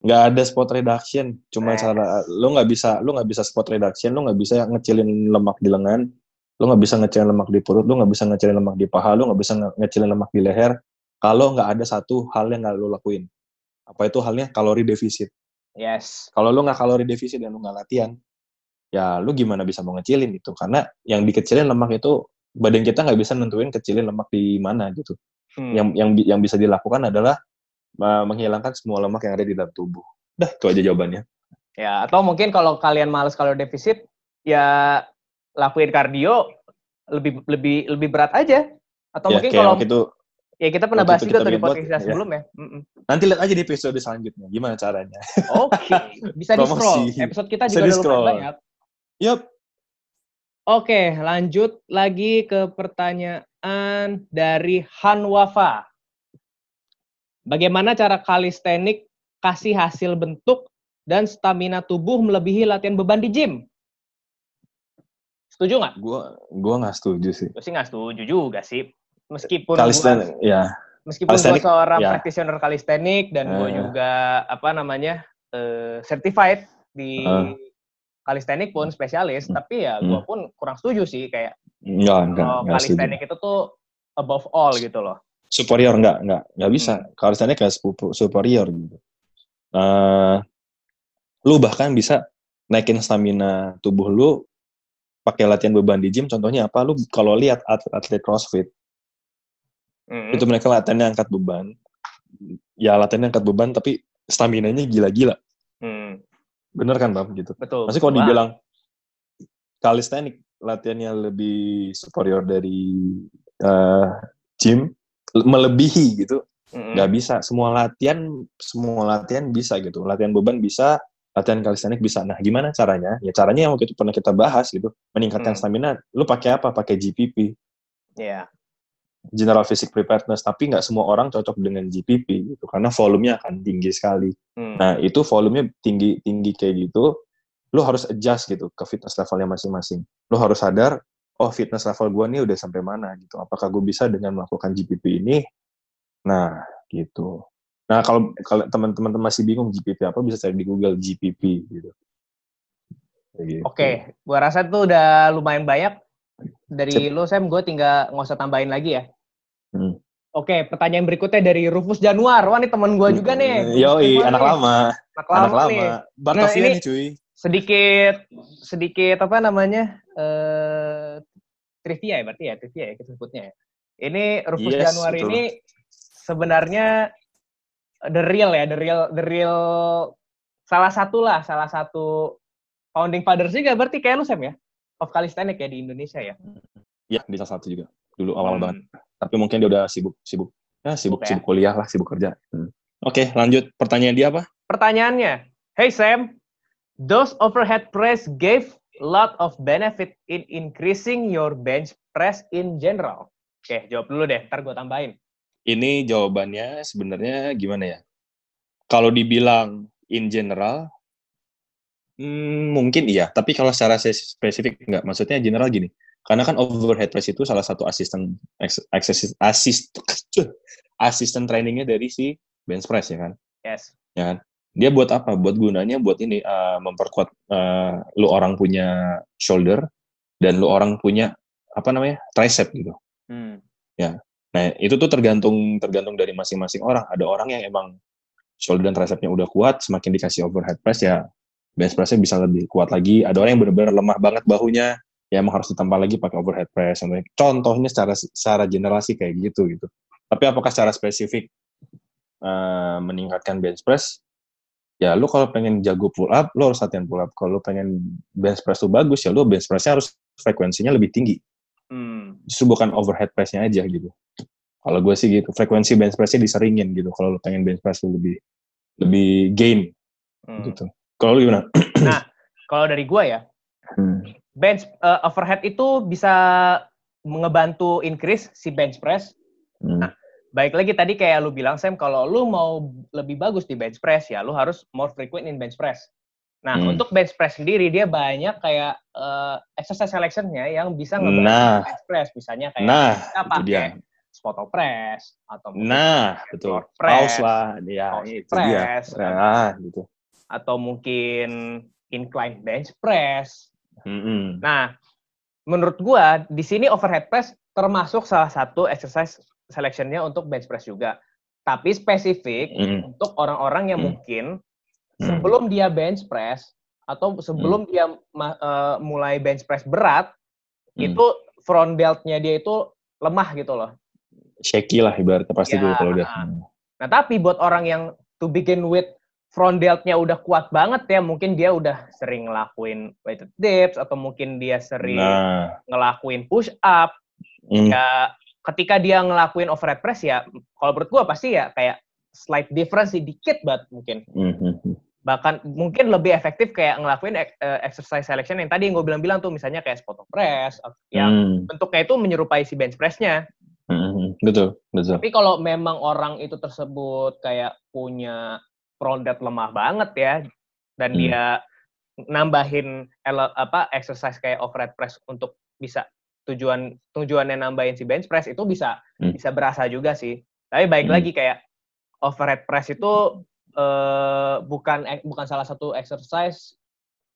Speaker 2: Nggak ada spot reduction cuma
Speaker 1: Yes.
Speaker 2: cara lu nggak bisa lu nggak bisa spot reduction lu nggak bisa ngecilin lemak di lengan lu nggak bisa ngecilin lemak di perut lu nggak bisa ngecilin lemak di paha lu nggak bisa nge- ngecilin lemak di leher kalau nggak ada satu hal yang nggak lu lakuin apa itu halnya kalori defisit
Speaker 1: Yes.
Speaker 2: kalau lu nggak kalori defisit dan lu nggak latihan ya lu gimana bisa mau ngecilin itu karena yang dikecilin lemak itu badan kita nggak bisa nentuin kecilin lemak di mana gitu
Speaker 1: Hmm.
Speaker 2: yang yang yang bisa dilakukan adalah menghilangkan semua lemak yang ada di dalam tubuh dah itu aja jawabannya
Speaker 1: Ya, atau mungkin kalau kalian males kalau defisit, ya lakuin kardio lebih lebih lebih berat aja. Atau
Speaker 2: ya
Speaker 1: mungkin kalau
Speaker 2: itu
Speaker 1: ya kita pernah bahas
Speaker 2: itu
Speaker 1: juga tuh di podcast kita
Speaker 2: ya.
Speaker 1: sebelumnya. Mm-mm.
Speaker 2: nanti lihat aja di episode selanjutnya gimana caranya
Speaker 1: Oke, bisa di scroll. Episode kita
Speaker 2: Bisa
Speaker 1: juga udah lumayan banyak.
Speaker 2: yup
Speaker 1: Oke, lanjut lagi ke pertanyaan dari Han Wafa. Bagaimana cara kalistenik kasih hasil bentuk dan stamina tubuh melebihi latihan beban di gym? Setuju nggak?
Speaker 2: gua gua nggak setuju sih
Speaker 1: Gue sih nggak setuju juga sih. Meskipun gua,
Speaker 2: kalistenik ya
Speaker 1: meskipun gue seorang
Speaker 2: ya.
Speaker 1: practitioner kalistenik dan gue
Speaker 2: Eh.
Speaker 1: juga apa namanya eh, certified di
Speaker 2: Eh.
Speaker 1: kalistenik pun spesialis,
Speaker 2: Hmm.
Speaker 1: tapi ya gue pun kurang setuju sih kayak
Speaker 2: enggak enggak setuju
Speaker 1: kalistenik itu tuh above all gitu loh.
Speaker 2: Superior. Enggak enggak enggak bisa.
Speaker 1: Hmm.
Speaker 2: kalistenik kayak superior gitu. Eh, lu bahkan bisa naikin stamina tubuh lu pakai latihan beban di gym. Contohnya apa? Lu kalau lihat atlet, atlet crossfit
Speaker 1: Mm.
Speaker 2: itu mereka latihannya angkat beban. Ya latihannya angkat beban tapi stamina-nya gila-gila.
Speaker 1: Hmm,
Speaker 2: bener kan bang? Gitu.
Speaker 1: Betul.
Speaker 2: Masih kalau dibilang kalistenik latihannya lebih superior dari uh, gym melebihi gitu. Nggak bisa. Semua latihan semua latihan bisa gitu. Latihan beban bisa latihan kalistenik bisa. Nah gimana caranya? Ya caranya yang waktu itu pernah kita bahas gitu. Meningkatkan
Speaker 1: Hmm.
Speaker 2: stamina. Lu pakai apa? Pakai GPP
Speaker 1: Iya.
Speaker 2: General Physique Preparedness. Tapi nggak semua orang cocok dengan GPP gitu. Karena volumenya akan tinggi sekali.
Speaker 1: Hmm.
Speaker 2: nah itu volumenya tinggi tinggi kayak gitu lu harus adjust gitu ke fitness levelnya masing-masing. Lu harus sadar oh fitness level gua nih udah sampai mana gitu apakah gue bisa dengan melakukan GPP ini nah gitu nah kalau kalau teman-teman masih bingung GPP apa bisa cari di Google GPP gitu gitu.
Speaker 1: Oke, gua rasa tuh udah lumayan banyak dari lu Sam, gue tinggal nggak usah tambahin lagi ya.
Speaker 2: Hmm.
Speaker 1: Oke, pertanyaan berikutnya dari Rufus Januar. Wah, ini teman gua juga nih.
Speaker 2: Yoi,
Speaker 1: Gua
Speaker 2: anak
Speaker 1: nih.
Speaker 2: lama.
Speaker 1: Anak
Speaker 2: Anak
Speaker 1: lama, nih.
Speaker 2: lama. Batavia
Speaker 1: Nah, ini-
Speaker 2: nih cuy.
Speaker 1: Sedikit, sedikit apa namanya? Eh trivia ya berarti ya, trivia ya kita sebutnya ya. Ini Rufus
Speaker 2: Yes,
Speaker 1: Januar
Speaker 2: betul.
Speaker 1: ini sebenarnya the real ya, the real, the real salah satu lah, salah satu founding fathers juga berarti kayak lu Sam ya? Of calisthenics ya di Indonesia ya.
Speaker 2: Ya, di salah satu juga. Dulu awal
Speaker 1: Hmm.
Speaker 2: banget. Tapi mungkin dia udah sibuk, sibuk. Ya, sibuk,
Speaker 1: Sibuk ya.
Speaker 2: sibuk kuliah lah, sibuk kerja. Hmm. Oke, lanjut. Pertanyaan dia apa?
Speaker 1: Pertanyaannya, hey Sam, those overhead press gave lot of benefit in increasing your bench press in general. Oke, jawab dulu deh, ntar gue tambahin.
Speaker 2: Ini jawabannya sebenarnya gimana ya? Kalau dibilang in general, hmm, mungkin iya. Tapi kalau secara spesifik enggak. Maksudnya general gini. Karena kan overhead press itu salah satu asisten ex- assist, assist, asisten trainingnya dari si bench press ya kan.
Speaker 1: Yes.
Speaker 2: ya kan? Dia buat apa? Buat gunanya buat ini uh, memperkuat uh, lu orang punya shoulder dan lu orang punya apa namanya tricep gitu.
Speaker 1: Hmm.
Speaker 2: Nah itu tuh tergantung tergantung dari masing-masing orang. Ada orang yang emang shoulder dan tricepnya udah kuat, semakin dikasih overhead press ya bench pressnya bisa lebih kuat lagi. Ada orang yang benar-benar lemah banget bahunya, ya emang harus ditambah lagi pakai overhead press. Contohnya secara secara general sih kayak gitu gitu. Tapi apakah secara spesifik uh, meningkatkan bench press? Ya lu kalau pengen jago pull up, lu harus latihan pull up. Kalau lu pengen bench press tuh bagus, ya lu bench pressnya harus frekuensinya lebih tinggi.
Speaker 1: Hmm.
Speaker 2: Justru bukan overhead pressnya aja gitu. Kalau gue sih gitu, frekuensi bench pressnya diseringin gitu. Kalau lu pengen bench press lu lebih lebih gain
Speaker 1: Hmm.
Speaker 2: gitu. Kalau lu gimana?
Speaker 1: Kalau dari gue ya,
Speaker 2: Hmm.
Speaker 1: bench uh, overhead itu bisa ngebantu increase si bench press.
Speaker 2: Hmm.
Speaker 1: Baik lagi tadi kayak lu bilang Sam, kalau lu mau lebih bagus di bench press ya lu harus more frequent in bench press. Nah,
Speaker 2: Hmm.
Speaker 1: untuk bench press sendiri dia banyak kayak uh, exercise selection-nya yang bisa ngebantu
Speaker 2: Nah.
Speaker 1: bench press. Misalnya kayak
Speaker 2: Nah,
Speaker 1: kita
Speaker 2: dia.
Speaker 1: pakai squat press atau
Speaker 2: Nah, betul.
Speaker 1: press,
Speaker 2: Pause lah, ya itu dia.
Speaker 1: press,
Speaker 2: Nah, gitu.
Speaker 1: atau mungkin incline bench press.
Speaker 2: Mm-mm.
Speaker 1: Nah, menurut gua di sini overhead press termasuk salah satu exercise selection-nya untuk bench press juga. Tapi spesifik
Speaker 2: Mm.
Speaker 1: untuk orang-orang yang
Speaker 2: Hmm.
Speaker 1: mungkin
Speaker 2: Hmm.
Speaker 1: sebelum dia bench press atau sebelum dia ma- eh, mulai bench press berat,
Speaker 2: Hmm.
Speaker 1: itu front delt-nya dia itu lemah gitu loh.
Speaker 2: shaky lah ibaratnya pasti
Speaker 1: Ya.
Speaker 2: dulu kalau udah.
Speaker 1: Nah, tapi buat orang yang to begin with front delt-nya udah kuat banget ya, mungkin dia udah sering ngelakuin weighted dips atau mungkin dia sering
Speaker 2: Nah,
Speaker 1: ngelakuin push up,
Speaker 2: mm,
Speaker 1: ya ketika dia ngelakuin overhead press ya kalau menurut gua pasti ya kayak slight difference sedikit banget mungkin.
Speaker 2: mm, mm, mm.
Speaker 1: Bahkan mungkin lebih efektif kayak ngelakuin ek- eh, exercise selection yang tadi yang gue bilang-bilang tuh misalnya kayak spot press yang
Speaker 2: Mm,
Speaker 1: bentuknya itu menyerupai si bench press-nya.
Speaker 2: mm, mm. betul, betul.
Speaker 1: Tapi kalau memang orang itu tersebut kayak punya delt lemah banget ya dan
Speaker 2: Hmm.
Speaker 1: dia nambahin ele- apa exercise kayak overhead press untuk bisa tujuan tujuannya nambahin si bench press itu bisa
Speaker 2: Hmm.
Speaker 1: bisa berasa juga sih. Tapi baik
Speaker 2: Hmm.
Speaker 1: lagi kayak overhead press itu eh, bukan bukan salah satu exercise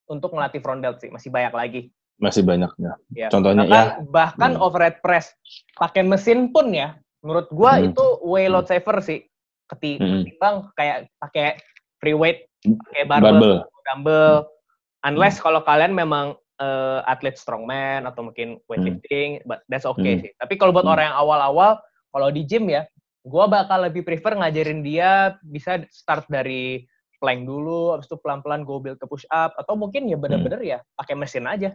Speaker 1: untuk ngelatih front delt sih, masih banyak lagi.
Speaker 2: Masih banyak ya.
Speaker 1: Ya.
Speaker 2: Contohnya
Speaker 1: bahkan,
Speaker 2: ya.
Speaker 1: bahkan
Speaker 2: Hmm.
Speaker 1: overhead press pakai mesin pun ya, menurut gua
Speaker 2: Hmm.
Speaker 1: itu way load saver sih. Keti-
Speaker 2: Hmm.
Speaker 1: Ketimbang kayak pakai free weight, pakai barbell,
Speaker 2: Barbel.
Speaker 1: dumbbell. Unless kalau kalian memang eh, atlet strongman atau mungkin weightlifting, but that's okay
Speaker 2: Hmm.
Speaker 1: sih. Tapi kalau buat
Speaker 2: Hmm.
Speaker 1: orang yang awal-awal, kalau di gym ya, gua bakal lebih prefer ngajarin dia bisa start dari plank dulu, habis itu pelan-pelan go build ke push up, atau mungkin ya bener-bener ya pakai mesin aja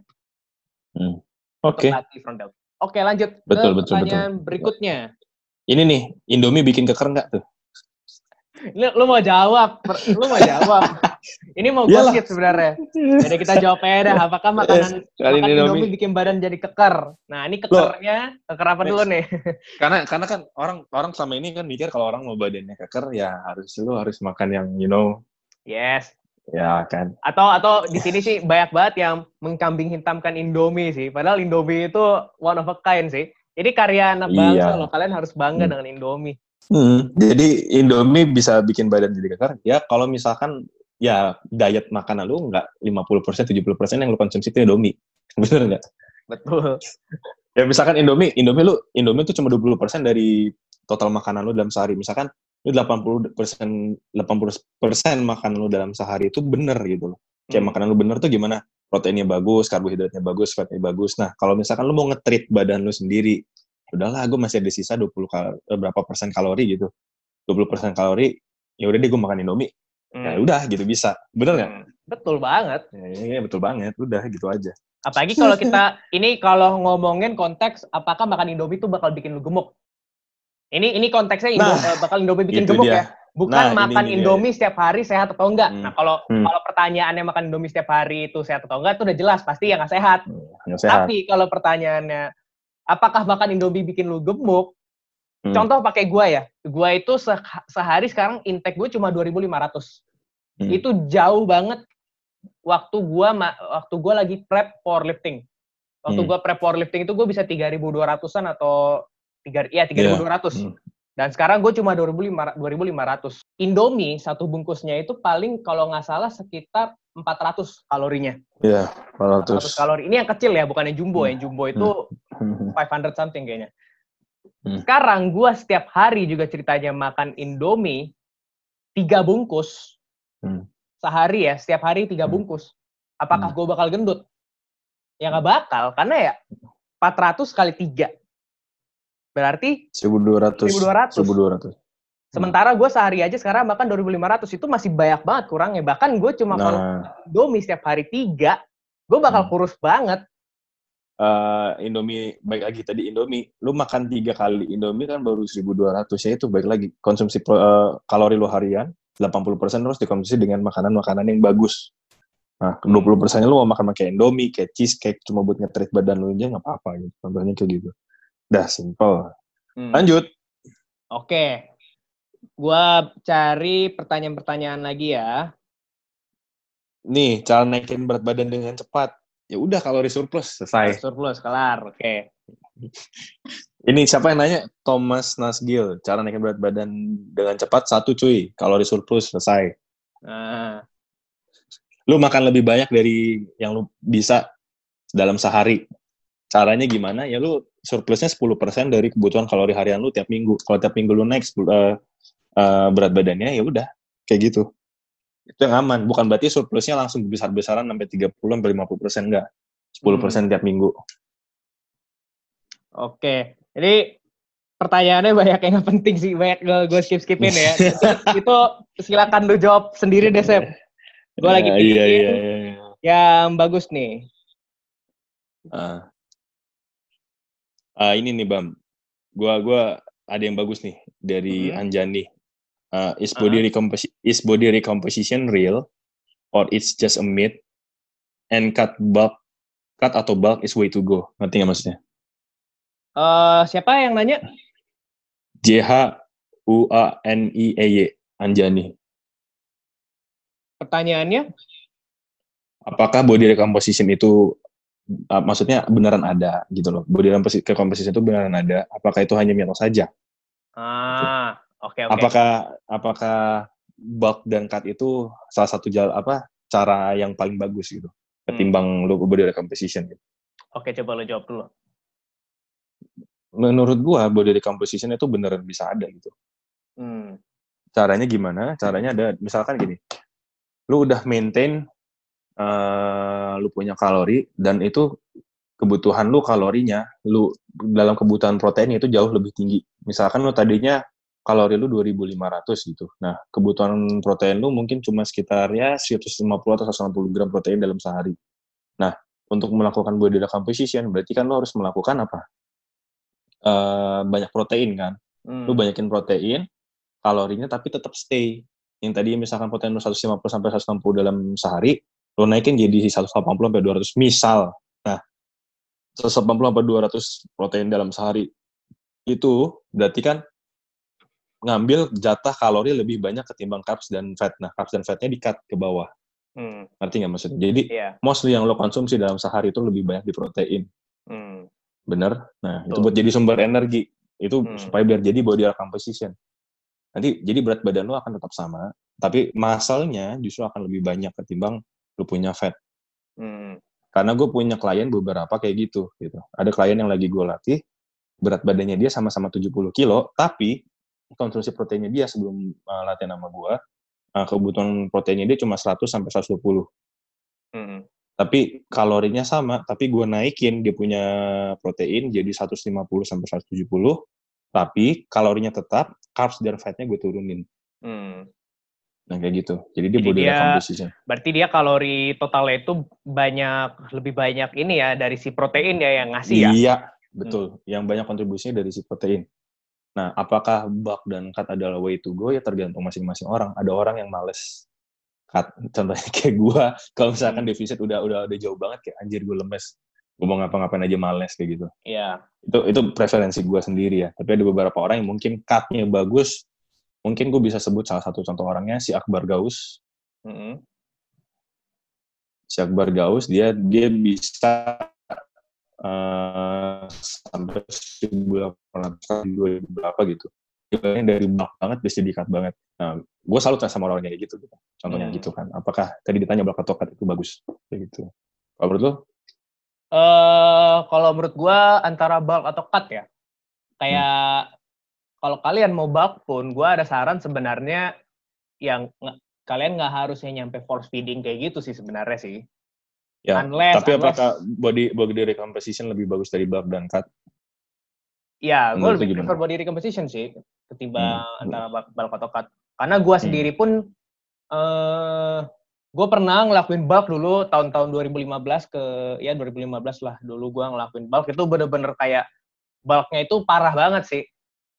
Speaker 2: Hmm. Oke,
Speaker 1: delt. Oke, lanjut
Speaker 2: Betul,
Speaker 1: ke
Speaker 2: betul,
Speaker 1: pertanyaan berikutnya.
Speaker 2: Ini nih, Indomie bikin keker nggak tuh?
Speaker 1: Lu, lu mau jawab, lu mau jawab. Ini mau gosip sebenarnya. Jadi kita jawab aja dah, apakah makanan
Speaker 2: Kali
Speaker 1: makan Indomie bikin badan jadi keker? Nah, ini kekernya, keker apa dulu nih?
Speaker 2: Karena karena kan orang orang selama ini kan mikir kalau orang mau badannya keker ya harus lu harus makan yang you know
Speaker 1: Yes.
Speaker 2: ya kan.
Speaker 1: Atau atau di sini sih banyak banget yang mengkambing hitamkan Indomie sih. Padahal Indomie itu one of a kind sih. Ini karya anak bangsa
Speaker 2: Iya.
Speaker 1: loh. Kalian harus bangga
Speaker 2: Hmm.
Speaker 1: dengan Indomie.
Speaker 2: Hmm, jadi Indomie bisa bikin badan jadi keker. Ya kalau misalkan ya diet makanan lu nggak 50% 70% yang lu konsumsi itu Indomie. Bener nggak?
Speaker 1: Betul.
Speaker 2: Ya misalkan Indomie, Indomie lu Indomie itu cuma 20% dari total makanan lu dalam sehari. Misalkan lu 80% 80% makanan lu dalam sehari itu bener gitu loh. Kayak
Speaker 1: Hmm.
Speaker 2: makanan lu bener tuh gimana? Proteinnya bagus, karbohidratnya bagus, fatnya bagus. Nah, kalau misalkan lu mau nge-treat badan lu sendiri, udahlah gue masih ada sisa 20 kal eh, berapa persen kalori gitu. 20 persen kalori, ya udah deh gue makan Indomie. Ya
Speaker 1: Hmm.
Speaker 2: udah gitu bisa. Bener nggak?
Speaker 1: Hmm. Betul banget.
Speaker 2: Ya, iya, betul banget. Udah gitu aja.
Speaker 1: Apalagi kalau kita ini kalau ngomongin konteks apakah makan Indomie itu bakal bikin lu gemuk? Ini ini konteksnya
Speaker 2: Nah,
Speaker 1: eh, bakal Indomie bikin gemuk
Speaker 2: dia.
Speaker 1: ya. Bukan
Speaker 2: Nah, ini
Speaker 1: makan
Speaker 2: dia.
Speaker 1: Indomie setiap hari sehat atau enggak.
Speaker 2: Hmm.
Speaker 1: Nah, kalau
Speaker 2: Hmm.
Speaker 1: kalau pertanyaannya makan Indomie setiap hari itu sehat atau enggak itu udah jelas pasti ya nggak sehat.
Speaker 2: Nggak sehat.
Speaker 1: Tapi kalau pertanyaannya apakah makan Indomie bikin lu gemuk?
Speaker 2: Hmm.
Speaker 1: Contoh pakai gua ya. Gua itu se- sehari sekarang intake gue cuma 2.500.
Speaker 2: Hmm.
Speaker 1: Itu jauh banget waktu gua waktu gua lagi prep powerlifting. Waktu
Speaker 2: Hmm.
Speaker 1: gua prep powerlifting itu gue bisa 3.200-an atau tiga ya 3.200.
Speaker 2: Hmm.
Speaker 1: Dan sekarang gue cuma 2.500 2.500. Indomie satu bungkusnya itu paling kalau nggak salah sekitar 400 kalorinya.
Speaker 2: Iya,
Speaker 1: 400
Speaker 2: 400.
Speaker 1: kalori. Ini yang kecil ya, bukan yang jumbo.
Speaker 2: Hmm.
Speaker 1: Yang jumbo itu
Speaker 2: Hmm.
Speaker 1: 500 something kayaknya.
Speaker 2: Hmm.
Speaker 1: Sekarang gue setiap hari juga ceritanya makan Indomie tiga bungkus
Speaker 2: Hmm.
Speaker 1: sehari ya, setiap hari tiga
Speaker 2: Hmm.
Speaker 1: bungkus. Apakah
Speaker 2: Hmm.
Speaker 1: gue bakal gendut? Ya nggak bakal, karena ya 400 kali tiga. Berarti
Speaker 2: 1200.
Speaker 1: 1200.
Speaker 2: 1200.
Speaker 1: sementara gue sehari aja sekarang makan 2.500 itu masih banyak banget kurangnya. Bahkan gue cuma kalau
Speaker 2: Nah,
Speaker 1: Indomie setiap hari tiga, gue bakal kurus banget.
Speaker 2: Eh, Indomie baik lagi tadi Indomie, lu makan tiga kali Indomie kan baru 1200 ya itu baik lagi konsumsi pro- eh, kalori lu harian 80% terus dikonsumsi dengan makanan-makanan yang bagus. Nah, 20 persennya lu mau makan pakai Indomie, kayak cheesecake cuma buat nge-treat badan lu aja nggak apa-apa gitu. Contohnya kayak gitu. Dah simple.
Speaker 1: Hmm.
Speaker 2: Lanjut.
Speaker 1: Oke. Gua cari pertanyaan-pertanyaan lagi ya.
Speaker 2: Nih, cara naikin berat badan dengan cepat. Ya udah kalori surplus selesai.
Speaker 1: Surplus, kelar. Oke.
Speaker 2: Ini siapa yang nanya? Thomas Nasgil. Cara naikin berat badan dengan cepat satu cuy. Kalori surplus selesai.
Speaker 1: Nah,
Speaker 2: Lu makan lebih banyak dari yang lu bisa dalam sehari. Caranya gimana? Ya lu surplusnya 10% dari kebutuhan kalori harian lu tiap minggu. Kalau tiap minggu lu naik 10, eh, eh, berat badannya ya udah kayak gitu. Itu yang aman. Bukan berarti surplusnya langsung besar-besaran sampai 30 sampai 50% enggak. 10% tiap minggu.
Speaker 1: oke. Jadi pertanyaannya banyak yang penting sih, banyak gue skip skipin ya. itu silakan lu jawab sendiri deh, Sep. Gue lagi
Speaker 2: Ya,
Speaker 1: pilih
Speaker 2: iya, iya, iya, iya.
Speaker 1: yang bagus nih.
Speaker 2: Ah. Ah, ini nih Bam, gua gua ada yang bagus nih dari
Speaker 1: Mhm.
Speaker 2: Anjani. Ah, is body recomposi- is body recomposition real or it's just a myth? And cut bulk cut atau bulk is way to go. Ngerti nggak maksudnya?
Speaker 1: Eh siapa yang nanya?
Speaker 2: J H U A N I E Y Anjani.
Speaker 1: Pertanyaannya?
Speaker 2: Apakah body recomposition itu ah, maksudnya beneran ada gitu loh? Body recomposi- recomposition itu beneran ada? Apakah itu hanya mitos saja?
Speaker 1: Ah, oke oke.
Speaker 2: apakah apakah bulk dan cut itu salah satu jalan apa cara yang paling bagus gitu ketimbang lu body recomposition gitu.
Speaker 1: Oke, coba lo jawab dulu.
Speaker 2: Menurut gua body recomposition itu beneran bisa ada gitu.
Speaker 1: Hmm.
Speaker 2: Caranya gimana? Caranya ada misalkan gini. Lu udah maintain eh lu punya kalori dan itu kebutuhan lu kalorinya, lu dalam kebutuhan proteinnya itu jauh lebih tinggi. Misalkan lu tadinya kalori lu 2500 gitu. Nah, kebutuhan protein lu mungkin cuma sekitar ya 150 atau 160 gram protein dalam sehari. Nah, untuk melakukan body recomposition berarti kan lu harus melakukan apa? uh, banyak protein kan.
Speaker 1: Hmm.
Speaker 2: Lu banyakin protein, kalorinya tapi tetap stay. Yang tadi misalkan protein lu 150 sampai 160 dalam sehari, lu naikin jadi 180 sampai 200 misal. Nah, 180 sampai 200 protein dalam sehari itu berarti kan ngambil jatah kalori lebih banyak ketimbang carbs dan fat. Nah, carbs dan fatnya di-cut ke bawah.
Speaker 1: Hmm.
Speaker 2: Ngerti nggak maksudnya? Jadi,
Speaker 1: Iya.
Speaker 2: mostly yang lo konsumsi dalam sehari itu lebih banyak di protein.
Speaker 1: Hmm.
Speaker 2: Bener? Nah, itu
Speaker 1: Betul.
Speaker 2: buat jadi sumber energi. Itu
Speaker 1: Hmm.
Speaker 2: supaya biar jadi body composition. Nanti, jadi berat badan lo akan tetap sama, tapi muscle-nya justru akan lebih banyak ketimbang lo punya fat.
Speaker 1: Hmm.
Speaker 2: Karena gue punya klien beberapa kayak gitu. gitu. Ada klien yang lagi gue latih, berat badannya dia sama-sama 70 kilo, tapi konsumsi proteinnya dia sebelum uh, latihan sama gue, uh, kebutuhan proteinnya dia cuma 100 sampai 120.
Speaker 1: Hmm.
Speaker 2: Tapi kalorinya sama, tapi gue naikin dia punya protein jadi 150 sampai 170, tapi kalorinya tetap, carbs dan fatnya gue turunin.
Speaker 1: Hmm.
Speaker 2: Nah kayak gitu. Jadi dia
Speaker 1: Jadi
Speaker 2: body
Speaker 1: dia-
Speaker 2: composition.
Speaker 1: Berarti dia kalori totalnya itu banyak lebih banyak ini ya dari si protein ya yang ngasih ya.
Speaker 2: Iya, betul. Yang banyak kontribusinya dari si protein. Nah, apakah bulk dan cut adalah way to go? Ya tergantung masing-masing orang. Ada orang yang males cut. Contohnya kayak gua, kalau misalkan
Speaker 1: Hmm.
Speaker 2: defisit udah udah udah jauh banget kayak anjir gue lemes. Gue mau ngapa-ngapain aja males kayak gitu.
Speaker 1: Iya.
Speaker 2: Itu itu preferensi gua sendiri ya. Tapi ada beberapa orang yang mungkin cutnya bagus. Mungkin gue bisa sebut salah satu contoh orangnya si Akbar Gaus.
Speaker 1: Hmm.
Speaker 2: si Akbar Gaus dia dia bisa eh sampai 1800 2000 berapa gitu. Dia dari bulk banget bisa cut banget. Nah, gue salut sama orang kayak gitu. gitu. Contohnya
Speaker 1: Hmm.
Speaker 2: gitu kan. Apakah tadi ditanya atau cut itu bagus? Kayak gitu. Kalau menurut lo?
Speaker 1: Eh, kalau menurut gua antara bulk atau cut ya. Kayak kalau kalian mau bulk pun, gua ada saran sebenarnya yang kalian nggak harusnya nyampe force feeding kayak gitu sih sebenarnya sih.
Speaker 2: Ya.
Speaker 1: Unless,
Speaker 2: Tapi
Speaker 1: unless-
Speaker 2: apakah body body recomposition lebih bagus dari bulk dan cut?
Speaker 1: Ya, gue lebih
Speaker 2: gimana?
Speaker 1: prefer body recomposition sih ketimbang
Speaker 2: Hmm.
Speaker 1: antara bulk- atau cut. Karena gue
Speaker 2: Hmm.
Speaker 1: sendiri pun, eh gue pernah ngelakuin bulk dulu tahun-tahun 2015 ke ya 2015 lah dulu gue ngelakuin bulk itu bener-bener kayak bulknya itu parah banget sih.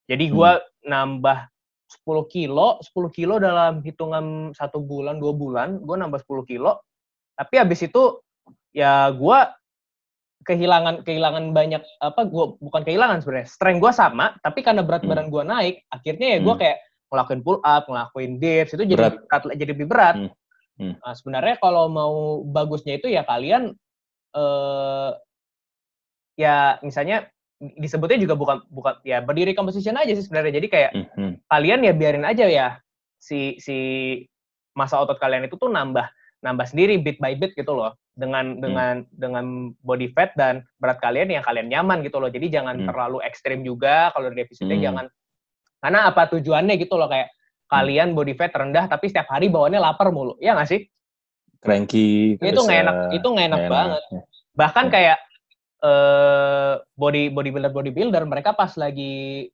Speaker 1: Jadi gue nambah 10 kilo, 10 kilo dalam hitungan satu bulan, dua bulan, gue nambah 10 kilo. Tapi habis itu ya gue kehilangan kehilangan banyak apa gue bukan kehilangan sebenarnya strength gue sama tapi karena berat
Speaker 2: Hmm.
Speaker 1: badan gue naik akhirnya ya gue
Speaker 2: Hmm.
Speaker 1: kayak ngelakuin pull up ngelakuin dips itu jadi
Speaker 2: Berat.
Speaker 1: berat jadi lebih berat
Speaker 2: Hmm. Hmm.
Speaker 1: Nah, sebenarnya kalau mau bagusnya itu ya kalian eh ya misalnya disebutnya juga bukan bukan ya berdiri composition aja sih sebenarnya jadi kayak
Speaker 2: Mhm.
Speaker 1: kalian ya biarin aja ya si si masa otot kalian itu tuh nambah nambah sendiri bit by bit gitu loh dengan dengan dengan body fat dan berat kalian yang kalian nyaman gitu loh jadi jangan
Speaker 2: Hmm.
Speaker 1: terlalu ekstrim juga kalau defisitnya
Speaker 2: Hmm.
Speaker 1: jangan karena apa tujuannya gitu loh kayak kalian body fat rendah tapi setiap hari bawaannya lapar mulu ya nggak sih
Speaker 2: Cranky.
Speaker 1: itu nggak enak itu nggak enak banget
Speaker 2: Ya.
Speaker 1: bahkan
Speaker 2: Hmm.
Speaker 1: kayak eh body bodybuilder bodybuilder mereka pas lagi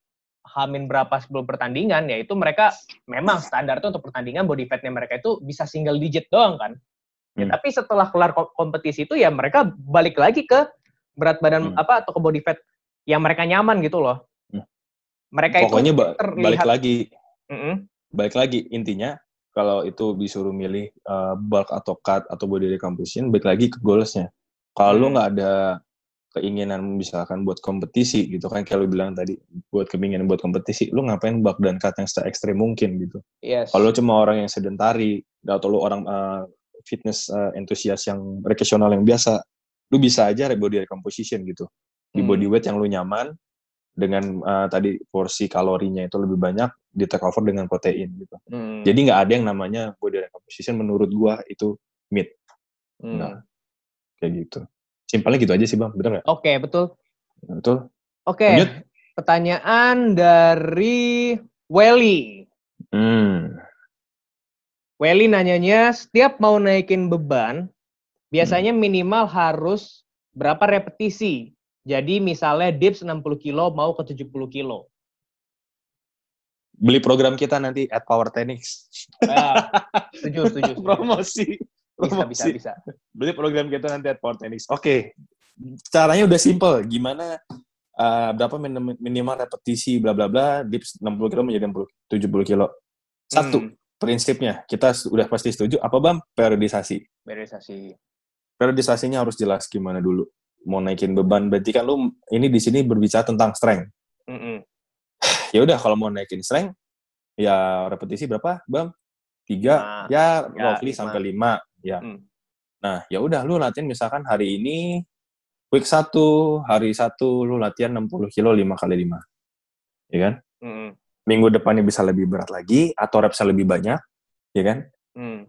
Speaker 1: hamin berapa sebelum pertandingan ya itu mereka memang standar tuh untuk pertandingan body fatnya mereka itu bisa single digit doang kan ya
Speaker 2: Hmm.
Speaker 1: tapi setelah kelar ko- kompetisi itu ya mereka balik lagi ke berat badan
Speaker 2: Hmm.
Speaker 1: apa atau ke body fat yang mereka nyaman gitu loh
Speaker 2: Hmm.
Speaker 1: mereka
Speaker 2: Pokoknya
Speaker 1: itu
Speaker 2: ba-
Speaker 1: terlihat
Speaker 2: balik lagi
Speaker 1: Mm-mm.
Speaker 2: balik lagi intinya kalau itu disuruh milih uh, bulk atau cut atau body recomposition balik lagi ke goalsnya kalau lu
Speaker 1: Hmm.
Speaker 2: nggak ada keinginan misalkan buat kompetisi gitu kan kayak lu bilang tadi buat keinginan buat kompetisi lu ngapain bulk dan cut yang se ekstrim mungkin gitu
Speaker 1: yes
Speaker 2: kalau cuma orang yang sedentari atau lu orang uh, fitness uh, entusias yang rekreasional yang biasa lu bisa aja body recomposition gitu di
Speaker 1: Hmm.
Speaker 2: body weight yang lu nyaman dengan uh, tadi porsi kalorinya itu lebih banyak di take over dengan protein gitu
Speaker 1: Hmm.
Speaker 2: jadi nggak ada yang namanya body recomposition menurut gua itu myth.
Speaker 1: Hmm.
Speaker 2: Nah, kayak gitu. Simpelnya gitu aja sih bang, bener nggak?
Speaker 1: oke betul
Speaker 2: Betul.
Speaker 1: oke
Speaker 2: Lanjut.
Speaker 1: pertanyaan dari Welly
Speaker 2: Hmm.
Speaker 1: Welly nanyanya, setiap mau naikin beban, biasanya
Speaker 2: Hmm.
Speaker 1: minimal harus berapa repetisi? Jadi misalnya dips 60 kilo mau ke 70 kilo.
Speaker 2: Beli program kita nanti at Power Tenix.
Speaker 1: Ya, setuju. setuju.
Speaker 2: Promosi.
Speaker 1: Bisa, bisa, bisa.
Speaker 2: Beli program kita nanti at Power. Oke. Caranya udah simple. Gimana uh, berapa minim- minimal repetisi bla bla bla dips 60 kilo menjadi 60, 70 kilo. Satu
Speaker 1: Hmm,
Speaker 2: prinsipnya kita sudah pasti setuju apa Bam? Periodisasi.
Speaker 1: periodisasi.
Speaker 2: Periodisasinya harus jelas gimana dulu. Mau naikin beban berarti kan lu ini di sini berbicara tentang strength.
Speaker 1: Mm-mm.
Speaker 2: Ya udah kalau mau naikin strength ya repetisi berapa, Bam? Tiga,
Speaker 1: Lima.
Speaker 2: ya
Speaker 1: Ya,
Speaker 2: roughly
Speaker 1: lima.
Speaker 2: sampai lima. Ya.
Speaker 1: Hmm.
Speaker 2: Nah, ya udah lu latihan misalkan hari ini week satu, hari satu lu latihan 60 kilo 5 kali 5. Ya kan?
Speaker 1: Mm-mm.
Speaker 2: Minggu depannya bisa lebih berat lagi atau repsnya lebih banyak, ya kan?
Speaker 1: Hmm.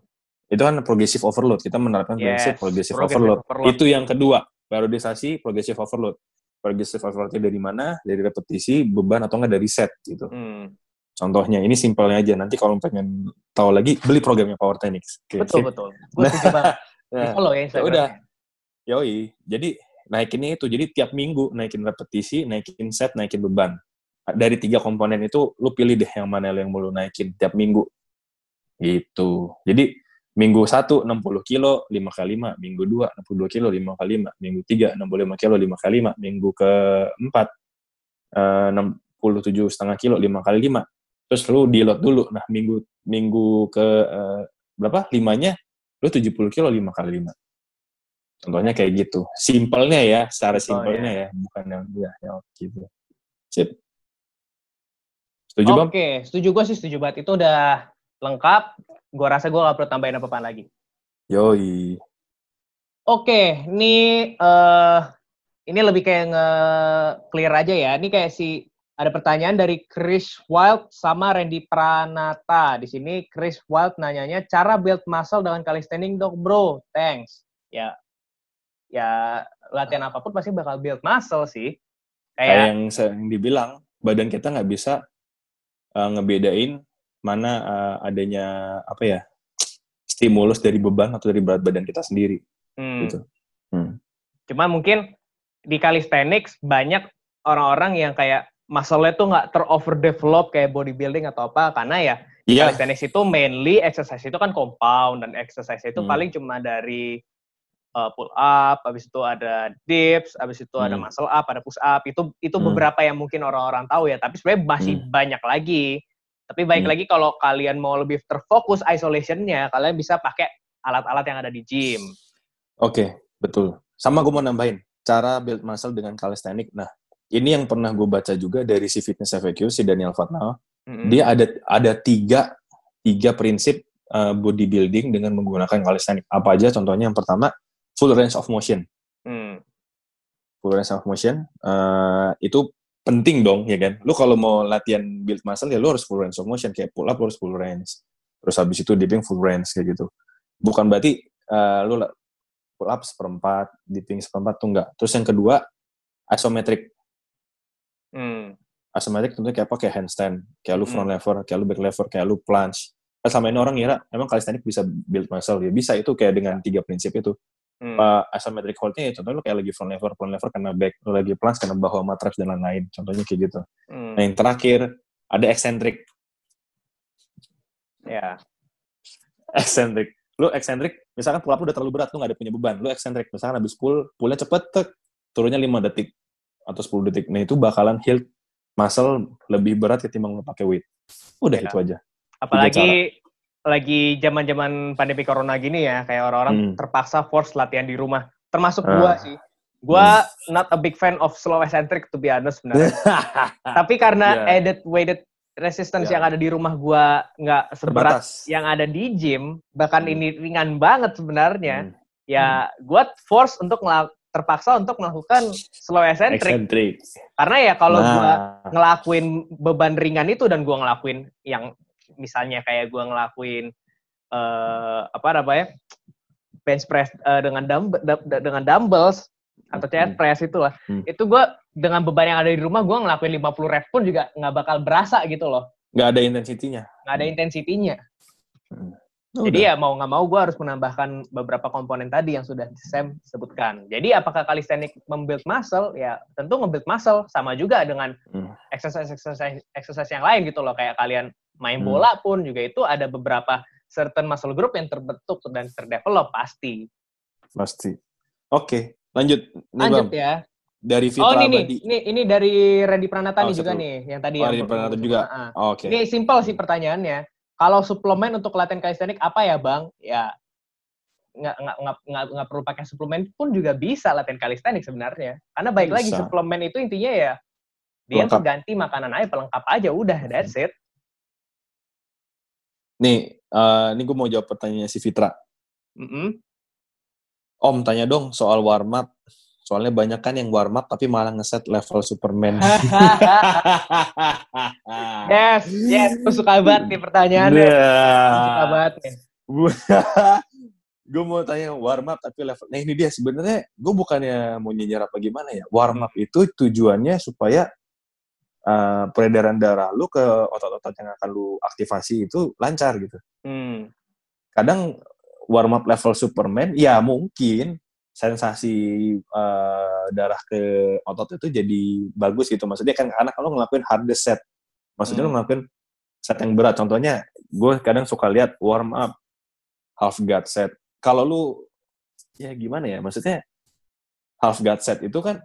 Speaker 2: Itu kan progressive overload. Kita menerapkan
Speaker 1: Yes,
Speaker 2: prinsip progressive,
Speaker 1: progressive
Speaker 2: overload.
Speaker 1: overload.
Speaker 2: Itu yang kedua, periodisasi progressive overload. Progressive overloadnya dari mana? Dari repetisi, beban atau enggak dari set gitu.
Speaker 1: Hmm.
Speaker 2: Contohnya ini simpelnya aja. Nanti kalau pengen tahu lagi beli programnya Power Technics. Oke,
Speaker 1: Betul betul. Gue. Di
Speaker 2: Nah,
Speaker 1: follow ya
Speaker 2: ya
Speaker 1: Instagramnya.
Speaker 2: udah. Yoi. Jadi naikinnya itu. Jadi tiap minggu naikin repetisi, naikin set, naikin beban. Dari tiga komponen itu, lu pilih deh yang mana yang mau lu naikin tiap minggu. Gitu. Jadi minggu satu 60 kilo 5 kali 5, minggu 2 62 kilo 5 kali 5, minggu 3 65 kilo 5 kali 5, minggu keempat eh, 67 setengah kilo 5 kali 5. Terus lu di-load dulu. Nah, minggu minggu ke eh, berapa? Limanya lu 70 kilo 5 kali 5. Contohnya kayak gitu. Simpelnya ya, secara
Speaker 1: Simpel,
Speaker 2: simpelnya ya, bukan yang ya, ya gitu. Sip. Setuju, Bang?
Speaker 1: Oke, setuju gue sih setuju banget. Itu udah lengkap. Gue rasa gue gak perlu tambahin apa-apa lagi.
Speaker 2: Yoi.
Speaker 1: Oke, ini eh ini lebih kayak nge-clear aja ya. Ini kayak si ada pertanyaan dari Chris Wild sama Randy Pranata. Di sini Chris Wild nanyanya cara build muscle dengan calisthenics dok bro. Thanks. Ya, ya latihan apa pun pasti bakal build muscle sih.
Speaker 2: Kayak
Speaker 1: Kayak
Speaker 2: yang sering dibilang, badan kita nggak bisa uh, ngebedain mana uh, adanya apa ya stimulus dari beban atau dari berat badan kita sendiri.
Speaker 1: hmm,
Speaker 2: gitu. Hmm.
Speaker 1: Cuma mungkin di calisthenics banyak orang-orang yang kayak muscle-nya tuh nggak teroverdevelop kayak bodybuilding atau apa karena ya
Speaker 2: Iya,
Speaker 1: calisthenics itu mainly exercise itu kan compound dan exercise itu
Speaker 2: Hmm.
Speaker 1: paling cuma dari uh, pull up, habis itu ada dips, habis itu ada
Speaker 2: Hmm.
Speaker 1: muscle up, ada push up. Itu itu
Speaker 2: Hmm.
Speaker 1: beberapa yang mungkin orang-orang tahu ya, tapi sebenarnya masih banyak lagi. Tapi baik
Speaker 2: Hmm.
Speaker 1: lagi kalau kalian mau lebih terfokus isolationnya, kalian bisa pakai alat-alat yang ada di gym.
Speaker 2: oke, betul. Sama gue mau nambahin, cara build muscle dengan calisthenics. Nah, ini yang pernah gue baca juga dari si Fitness FAQ, si Daniel Fatnal.
Speaker 1: Mm-mm.
Speaker 2: Dia ada ada tiga tiga prinsip uh, bodybuilding dengan menggunakan calisthenics. Apa aja? Contohnya yang pertama, full range of motion.
Speaker 1: Hmm.
Speaker 2: full range of motion eh, itu penting dong ya kan lu kalau mau latihan build muscle ya lu harus full range of motion kayak pull up lu harus full range terus habis itu dipping full range kayak gitu bukan berarti eh, lu pull up seperempat dipping seperempat tuh enggak terus yang kedua isometric
Speaker 1: Hmm.
Speaker 2: isometric tentunya kayak apa kayak handstand kayak lu front
Speaker 1: Hmm.
Speaker 2: lever kayak lu back lever kayak lu plunge kan sama ini orang ngira emang calisthenics bisa build muscle ya bisa itu kayak dengan tiga prinsip itu
Speaker 1: Hmm.
Speaker 2: uh, isometric hold-nya ya contohnya lu kayak lagi front lever, front lever kena back, lu lagi plunge kena bahu sama traps dan lain-lain. Contohnya kayak gitu.
Speaker 1: Hmm.
Speaker 2: Nah yang terakhir, ada eccentric.
Speaker 1: Ya.
Speaker 2: Eccentric. Lu eccentric, misalkan pull up lu udah terlalu berat, lu gak ada punya beban. Lu eccentric, misalkan habis pull, pullnya cepet, tek, turunnya 5 detik atau 10 detik. Nah itu bakalan heal muscle lebih berat ketimbang pakai weight. Udah
Speaker 1: Ya.
Speaker 2: itu aja.
Speaker 1: Apalagi lagi zaman-zaman pandemi corona gini ya, kayak orang-orang
Speaker 2: Hmm.
Speaker 1: terpaksa force latihan di rumah. Termasuk
Speaker 2: Ah.
Speaker 1: gua sih. Gua not a big fan of slow eccentric to be honest sebenarnya. Tapi karena
Speaker 2: Ya.
Speaker 1: added weighted resistance
Speaker 2: Ya.
Speaker 1: yang ada di rumah gua nggak seberat
Speaker 2: Terbatas.
Speaker 1: yang ada di gym, bahkan
Speaker 2: Hmm.
Speaker 1: ini ringan banget sebenarnya.
Speaker 2: Hmm.
Speaker 1: Ya, gua force untuk terpaksa untuk melakukan slow eccentric.
Speaker 2: Eccentric.
Speaker 1: Karena ya kalau gua
Speaker 2: Nah,
Speaker 1: ngelakuin beban ringan itu dan gua ngelakuin yang misalnya kayak gua ngelakuin eh apa namanya bench press eh, dengan dumb- da- da- dengan dumbbells atau chest
Speaker 2: Hmm.
Speaker 1: press itu lah
Speaker 2: Hmm.
Speaker 1: itu gua dengan beban yang ada di rumah gua ngelakuin 50 reps pun juga nggak bakal berasa gitu loh
Speaker 2: nggak ada intensitinya.
Speaker 1: nggak ada intensitinya
Speaker 2: Oh,
Speaker 1: jadi
Speaker 2: udah.
Speaker 1: ya mau nggak mau gua harus menambahkan beberapa komponen tadi yang sudah Sam sebutkan jadi apakah calisthenics membuild muscle ya tentu nge-build muscle sama juga dengan
Speaker 2: Hmm.
Speaker 1: exercise exercise exercise yang lain gitu loh kayak kalian main
Speaker 2: Hmm.
Speaker 1: bola pun juga itu ada beberapa certain muscle group yang terbentuk dan terdevelop pasti.
Speaker 2: Pasti. Oke, lanjut. Nih,
Speaker 1: Lanjut
Speaker 2: Bam.
Speaker 1: ya.
Speaker 2: dari
Speaker 1: Oh
Speaker 2: Fitra
Speaker 1: ini nih,
Speaker 2: Abadi.
Speaker 1: ini ini dari Randy Pranata
Speaker 2: Oh,
Speaker 1: nih juga nih, yang tadi
Speaker 2: Oh,
Speaker 1: yang
Speaker 2: Randy Pranata juga. Oh, Oke.
Speaker 1: Ini simpel sih pertanyaannya. Kalau suplemen untuk latihan kalistenik apa ya bang? Ya nggak nggak nggak nggak perlu pakai suplemen pun juga bisa latihan kalistenik sebenarnya. Karena baik lagi suplemen itu intinya ya dia
Speaker 2: Pelengkap.
Speaker 1: ganti makanan aja pelengkap aja udah that's it.
Speaker 2: Nih, eh, ini gue mau jawab pertanyaannya si Fitra.
Speaker 1: Mm-mm.
Speaker 2: Om, tanya dong soal warm up. Soalnya banyak kan yang warm up tapi malah ngeset level Superman.
Speaker 1: yes, yes, aku suka banget nih pertanyaannya. Aku suka
Speaker 2: Nah,
Speaker 1: banget nih.
Speaker 2: gue mau tanya warm up tapi level. Nah ini dia sebenarnya gue bukannya mau nyinyir apa gimana ya. Warm up itu tujuannya supaya eh, peredaran darah lu ke otot-otot yang akan lu aktivasi itu lancar gitu.
Speaker 1: Hmm.
Speaker 2: kadang warm up level Superman ya mungkin sensasi eh, darah ke otot itu jadi bagus gitu. Maksudnya kan karena kalau ngelakuin hardest set. Maksudnya lu
Speaker 1: Hmm.
Speaker 2: ngelakuin set yang berat. Contohnya gue kadang suka lihat warm up half guard set. Kalau lu ya gimana ya? Maksudnya half guard set itu kan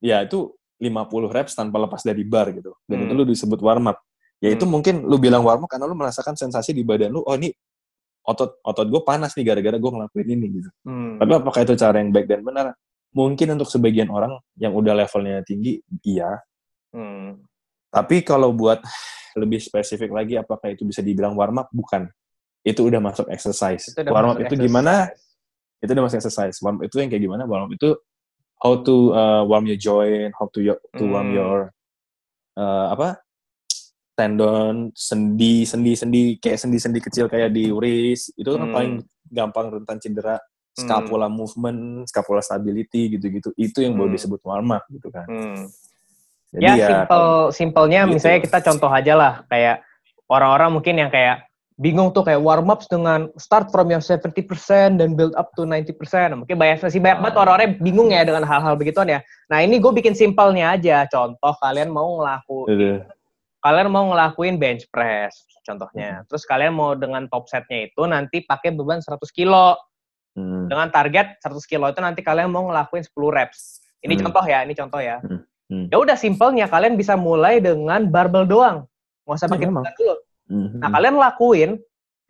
Speaker 2: ya itu 50 reps tanpa lepas dari bar gitu. Dan
Speaker 1: Hmm.
Speaker 2: itu lu disebut warm up. Ya itu
Speaker 1: Hmm.
Speaker 2: mungkin lu bilang warm up karena lu merasakan sensasi di badan lu oh ini otot otot gue panas nih gara-gara gue ngelakuin ini gitu.
Speaker 1: Hmm.
Speaker 2: tapi apakah itu cara yang baik dan benar? Mungkin untuk sebagian orang yang udah levelnya tinggi iya.
Speaker 1: Hmm.
Speaker 2: tapi kalau buat lebih spesifik lagi apakah itu bisa dibilang warm up? Bukan. Itu udah masuk exercise.
Speaker 1: Itu udah
Speaker 2: warm up itu gimana?
Speaker 1: exercise.
Speaker 2: itu udah masuk exercise. Warm up itu yang kayak gimana? Warm up itu how to uh, warm your joint how to your, to warm
Speaker 1: Hmm.
Speaker 2: your uh, apa tendon sendi sendi sendi kayak sendi sendi kecil kayak di wrist itu kan
Speaker 1: Hmm.
Speaker 2: paling gampang rentan cedera scapula movement scapula stability gitu-gitu itu yang baru
Speaker 1: Hmm.
Speaker 2: disebut warm up gitu kan
Speaker 1: Hmm.
Speaker 2: jadi
Speaker 1: ya,
Speaker 2: ya,
Speaker 1: simpel simpelnya
Speaker 2: gitu.
Speaker 1: misalnya kita contoh aja lah kayak orang-orang mungkin yang kayak bingung tuh kayak warm ups dengan start from your 70% dan build up to 90%. Mungkin banyak masih banyak banget
Speaker 2: Ah.
Speaker 1: orang-orang yang bingung ya dengan hal-hal begituan ya. Nah, ini gue bikin simpelnya aja. Contoh kalian mau ngelakuin. Kalian mau ngelakuin bench press contohnya. Terus kalian mau dengan top setnya itu nanti pakai beban 100 kilo.
Speaker 2: Hmm.
Speaker 1: Dengan target 100 kilo itu nanti kalian mau ngelakuin 10 reps. Ini
Speaker 2: Hmm.
Speaker 1: contoh ya, ini contoh ya.
Speaker 2: Hmm.
Speaker 1: Ya udah simpelnya kalian bisa mulai dengan barbel doang. Nggak usah
Speaker 2: Ya,
Speaker 1: pakai beban dulu.
Speaker 2: Hmm.
Speaker 1: Nah, kalian lakuin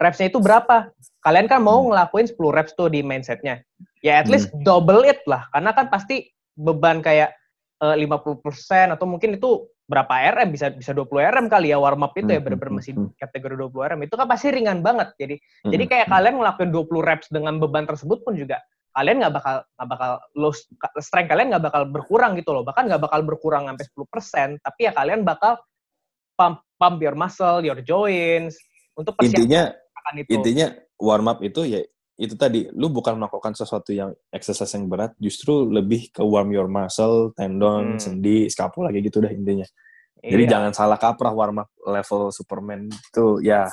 Speaker 1: repsnya itu berapa? Kalian kan mau
Speaker 2: Hmm.
Speaker 1: ngelakuin 10 reps tuh di mindsetnya. Ya at
Speaker 2: Hmm.
Speaker 1: least double it lah. Karena kan pasti beban kayak eh, 50% atau mungkin itu berapa RM bisa bisa 20 RM kali ya warm up itu ya
Speaker 2: Hmm,
Speaker 1: bener-bener
Speaker 2: hmm,
Speaker 1: masih
Speaker 2: hmm.
Speaker 1: kategori 20 RM itu kan pasti ringan banget jadi
Speaker 2: Hmm.
Speaker 1: jadi kayak kalian ngelakuin 20 reps dengan beban tersebut pun juga kalian nggak bakal nggak bakal low strength kalian nggak bakal berkurang gitu loh bahkan nggak bakal berkurang sampai 10% tapi ya kalian bakal pump pump your muscle your joints untuk
Speaker 2: intinya
Speaker 1: persiapan itu
Speaker 2: intinya warm up itu ya itu tadi lu bukan melakukan sesuatu yang exercise yang berat justru lebih ke warm your muscle tendon
Speaker 1: Hmm.
Speaker 2: sendi scapula kayak gitu dah intinya jadi
Speaker 1: Iya.
Speaker 2: jangan salah kaprah warm up level superman itu ya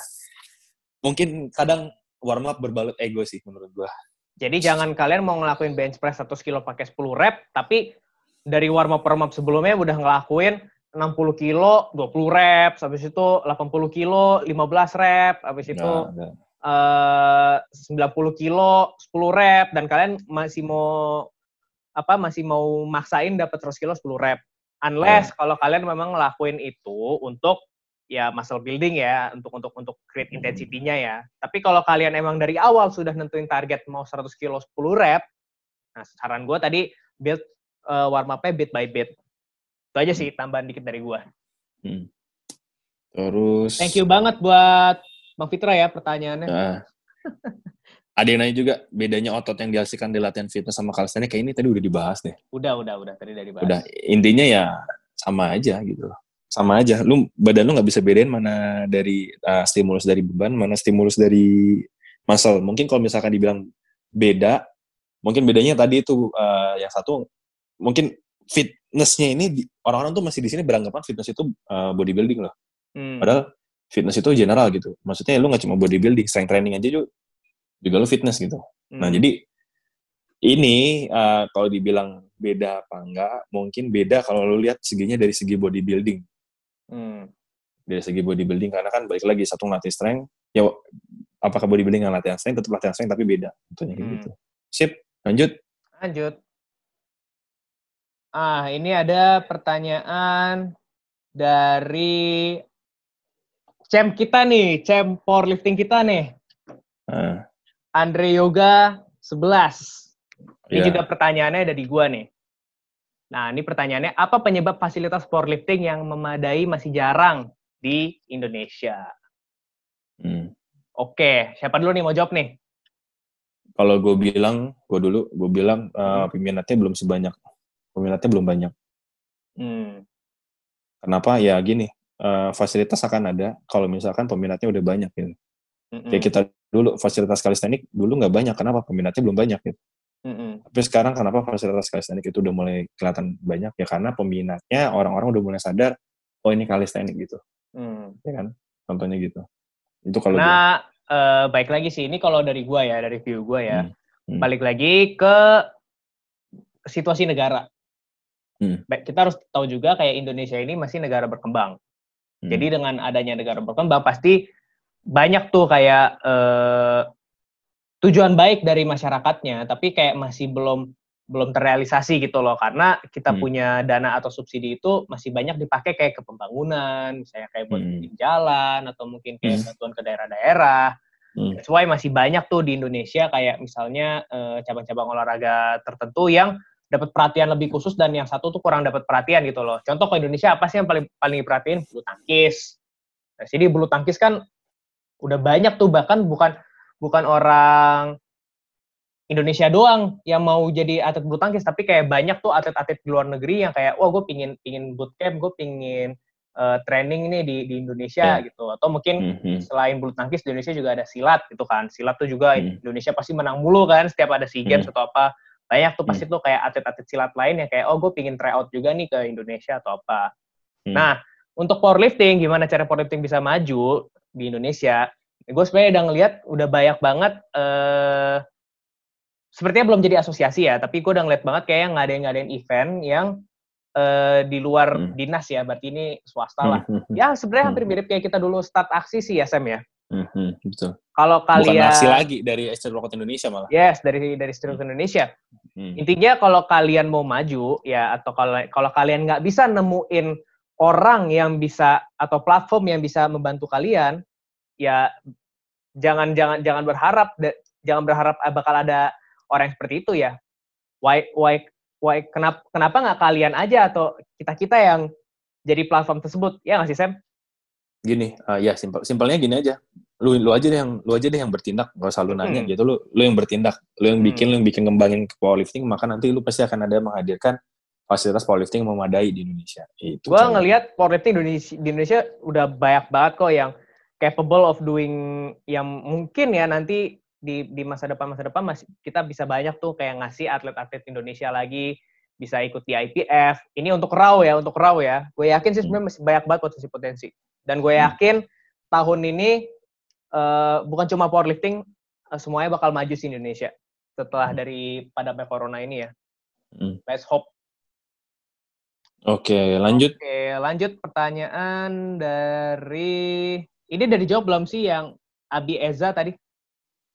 Speaker 2: mungkin kadang warm up berbalut ego sih menurut gua
Speaker 1: Jadi jangan kalian mau ngelakuin bench press 100 kilo pakai 10 rep, tapi dari warm up warm up sebelumnya udah ngelakuin 60 kilo 20 reps, habis itu 80 kilo 15 rep, habis itu
Speaker 2: Nggak, nggak.
Speaker 1: Eh 90 kilo 10 rep dan kalian masih mau apa masih mau maksain dapat 100 kilo 10 rep. Unless kalau kalian memang ngelakuin itu untuk ya muscle building ya, untuk untuk untuk create intensity-nya ya. Tapi kalau kalian emang dari awal sudah nentuin target mau 100 kilo 10 rep, nah saran gue tadi build eh, warm up-nya bit by bit. Itu aja sih tambahan dikit dari gue.
Speaker 2: Hmm. terus
Speaker 1: Thank you banget buat Bang Fitra ya pertanyaannya.
Speaker 2: Nah. ada yang nanya juga bedanya otot yang dihasilkan di latihan fitness sama calisthenics kayak ini tadi udah dibahas deh
Speaker 1: Udah, udah, udah tadi dari bahas.
Speaker 2: udah intinya ya sama aja gitu loh sama aja lu badan lu nggak bisa bedain mana dari uh, stimulus dari beban mana stimulus dari muscle mungkin kalau misalkan dibilang beda mungkin bedanya tadi itu uh, yang satu mungkin fitnessnya ini orang-orang tuh masih di sini beranggapan fitness itu uh, bodybuilding loh
Speaker 1: Hmm.
Speaker 2: padahal fitness itu general gitu maksudnya lu nggak cuma bodybuilding strength training aja juga juga lu fitness gitu Nah,
Speaker 1: Hmm.
Speaker 2: jadi ini uh, kalau dibilang beda apa enggak, mungkin beda kalau lu lihat seginya dari segi bodybuilding.
Speaker 1: Hmm.
Speaker 2: Dari segi bodybuilding karena kan balik lagi satu ngelatih strength, ya apakah bodybuilding yang latihan strength tetap latihan strength tapi beda. Tentunya
Speaker 1: Hmm.
Speaker 2: gitu. Sip, lanjut.
Speaker 1: Lanjut. Ah, ini ada pertanyaan dari champ kita nih, champ powerlifting kita nih.
Speaker 2: Ah,
Speaker 1: Andre Yoga 11. Ini
Speaker 2: Iya.
Speaker 1: juga pertanyaannya dari gua nih. Nah, ini pertanyaannya, apa penyebab fasilitas powerlifting yang memadai masih jarang di Indonesia?
Speaker 2: hmm.
Speaker 1: Oke, siapa dulu nih mau jawab nih?
Speaker 2: Kalau gue bilang, gue dulu, gue bilang uh, peminatnya belum sebanyak, peminatnya belum banyak.
Speaker 1: Hmm,
Speaker 2: Kenapa? Ya gini, uh, fasilitas akan ada kalau misalkan peminatnya udah banyak gitu.
Speaker 1: mm-mm,
Speaker 2: Kayak kita dulu fasilitas kalistenik dulu nggak banyak, kenapa? Peminatnya belum banyak gitu.
Speaker 1: mm-mm,
Speaker 2: Tapi sekarang kenapa fasilitas kalistenik itu udah mulai kelihatan banyak? Ya karena peminatnya orang-orang udah mulai sadar, oh ini kalistenik gitu,
Speaker 1: hmm.
Speaker 2: ya kan? Contohnya gitu. Itu kalau.
Speaker 1: Nah, eh, baik lagi sih, ini kalau dari gua ya, dari view gua ya,
Speaker 2: Hmm, hmm.
Speaker 1: balik lagi ke situasi negara.
Speaker 2: Hmm.
Speaker 1: Baik, kita harus tahu juga kayak Indonesia ini masih negara berkembang.
Speaker 2: Hmm.
Speaker 1: Jadi dengan adanya negara berkembang pasti banyak tuh kayak eh, tujuan baik dari masyarakatnya, tapi kayak masih belum belum terrealisasi gitu loh karena kita
Speaker 2: Hmm.
Speaker 1: punya dana atau subsidi itu masih banyak dipakai kayak ke pembangunan, misalnya kayak buat
Speaker 2: Hmm.
Speaker 1: jalan atau mungkin kayak
Speaker 2: Hmm.
Speaker 1: bantuan ke daerah-daerah.
Speaker 2: Hmm.
Speaker 1: That's why masih banyak tuh di Indonesia kayak misalnya eh, cabang-cabang olahraga tertentu yang dapat perhatian lebih khusus dan yang satu tuh kurang dapat perhatian gitu loh. Contoh ke Indonesia apa sih yang paling paling diperhatiin? Bulu tangkis. Nah, jadi bulu tangkis kan udah banyak tuh bahkan bukan bukan orang Indonesia doang yang mau jadi atlet bulu tangkis tapi kayak banyak tuh atlet-atlet di luar negeri yang kayak wah gue pingin pingin bootcamp gue pingin eh, training nih di di Indonesia
Speaker 2: Ya.
Speaker 1: gitu atau mungkin
Speaker 2: Hmm, hmm.
Speaker 1: selain bulu tangkis di Indonesia juga ada silat gitu kan silat tuh juga
Speaker 2: Hmm.
Speaker 1: Indonesia pasti menang mulu kan setiap ada sea games
Speaker 2: Hmm.
Speaker 1: atau apa banyak tuh pasti tuh kayak atlet-atlet silat lain yang kayak oh gue pingin try out juga nih ke Indonesia atau apa
Speaker 2: Hmm.
Speaker 1: nah untuk powerlifting gimana cara powerlifting bisa maju di Indonesia gue sebenarnya udah ngeliat udah banyak banget eh sepertinya belum jadi asosiasi ya tapi gue udah ngeliat banget kayak ngadain ngadain event yang eh, di luar
Speaker 2: Hmm.
Speaker 1: dinas ya berarti ini swasta lah
Speaker 2: Hmm, hmm,
Speaker 1: ya sebenarnya
Speaker 2: Hmm.
Speaker 1: hampir mirip kayak kita dulu start aksi sih ya Sam ya
Speaker 2: hmm, hmm, betul.
Speaker 1: kalau
Speaker 2: Bukan
Speaker 1: kalian
Speaker 2: nasi lagi dari Workout Indonesia malah.
Speaker 1: yes dari dari Street Workout Indonesia
Speaker 2: Hmm.
Speaker 1: intinya kalau kalian mau maju ya atau kalau kalau kalian nggak bisa nemuin orang yang bisa atau platform yang bisa membantu kalian ya jangan jangan jangan berharap jangan berharap ah, bakal ada orang seperti itu ya why why why kenapa kenapa nggak kalian aja atau kita kita yang jadi platform tersebut ya nggak sih Sam
Speaker 2: Gini, ah, ya simpel simpelnya gini aja. Lu lu aja deh yang lu aja deh yang bertindak, gak usah lu nanya
Speaker 1: Hmm.
Speaker 2: gitu lu lu yang bertindak, lu yang bikin,
Speaker 1: Hmm.
Speaker 2: lu yang bikin kembangin ke powerlifting, maka nanti lu pasti akan ada menghadirkan fasilitas powerlifting memadai di Indonesia. Itu cara.
Speaker 1: ngelihat powerlifting Indonesia, di Indonesia udah banyak banget kok yang capable of doing yang mungkin ya nanti di di masa depan masa depan masih kita bisa banyak tuh kayak ngasih atlet-atlet Indonesia lagi bisa ikut di IPF. Ini untuk raw ya, untuk raw ya. Gue yakin sih sebenarnya masih banyak banget potensi-potensi. Dan gue
Speaker 2: Hmm.
Speaker 1: yakin tahun ini eh, bukan cuma powerlifting, eh, semuanya bakal maju sih Indonesia setelah
Speaker 2: Hmm.
Speaker 1: dari padamnya corona ini ya.
Speaker 2: Hmm.
Speaker 1: Let's hope.
Speaker 2: Oke, lanjut.
Speaker 1: Oke, lanjut pertanyaan dari ini udah dijawab belum sih yang Abi Eza tadi?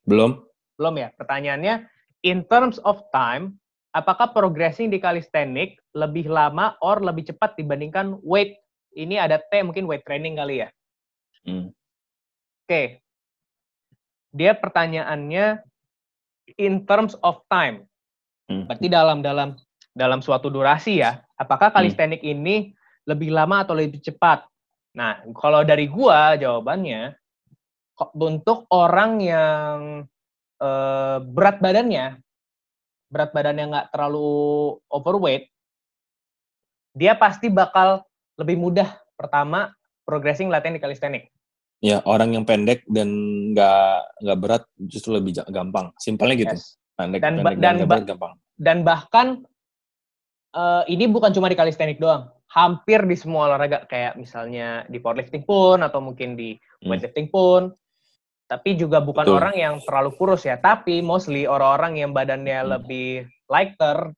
Speaker 2: Belum?
Speaker 1: Belum ya. Pertanyaannya in terms of time, apakah progressing di calisthenic lebih lama or lebih cepat dibandingkan weight? Ini ada T mungkin weight training kali ya.
Speaker 2: Hmm.
Speaker 1: Oke. Dia pertanyaannya in terms of time.
Speaker 2: Hmm.
Speaker 1: Berarti dalam dalam dalam suatu durasi ya. Apakah
Speaker 2: Hmm.
Speaker 1: kalistenik ini lebih lama atau lebih cepat? Nah, kalau dari gua jawabannya untuk orang yang eh, berat badannya berat badannya nggak terlalu overweight, dia pasti bakal lebih mudah pertama progressing latihan di calisthenics.
Speaker 2: Ya, orang yang pendek dan nggak nggak berat justru lebih gampang. Simpelnya gitu.
Speaker 1: Yes.
Speaker 2: Pendek,
Speaker 1: Dan
Speaker 2: pendek
Speaker 1: dan
Speaker 2: dan berat gampang.
Speaker 1: dan bahkan eh, ini bukan cuma di calisthenics doang, hampir di semua olahraga kayak misalnya di powerlifting pun atau mungkin di
Speaker 2: Hmm.
Speaker 1: weightlifting pun. Tapi juga bukan
Speaker 2: Betul.
Speaker 1: orang yang terlalu kurus ya, tapi mostly orang-orang yang badannya
Speaker 2: Hmm.
Speaker 1: lebih lighter,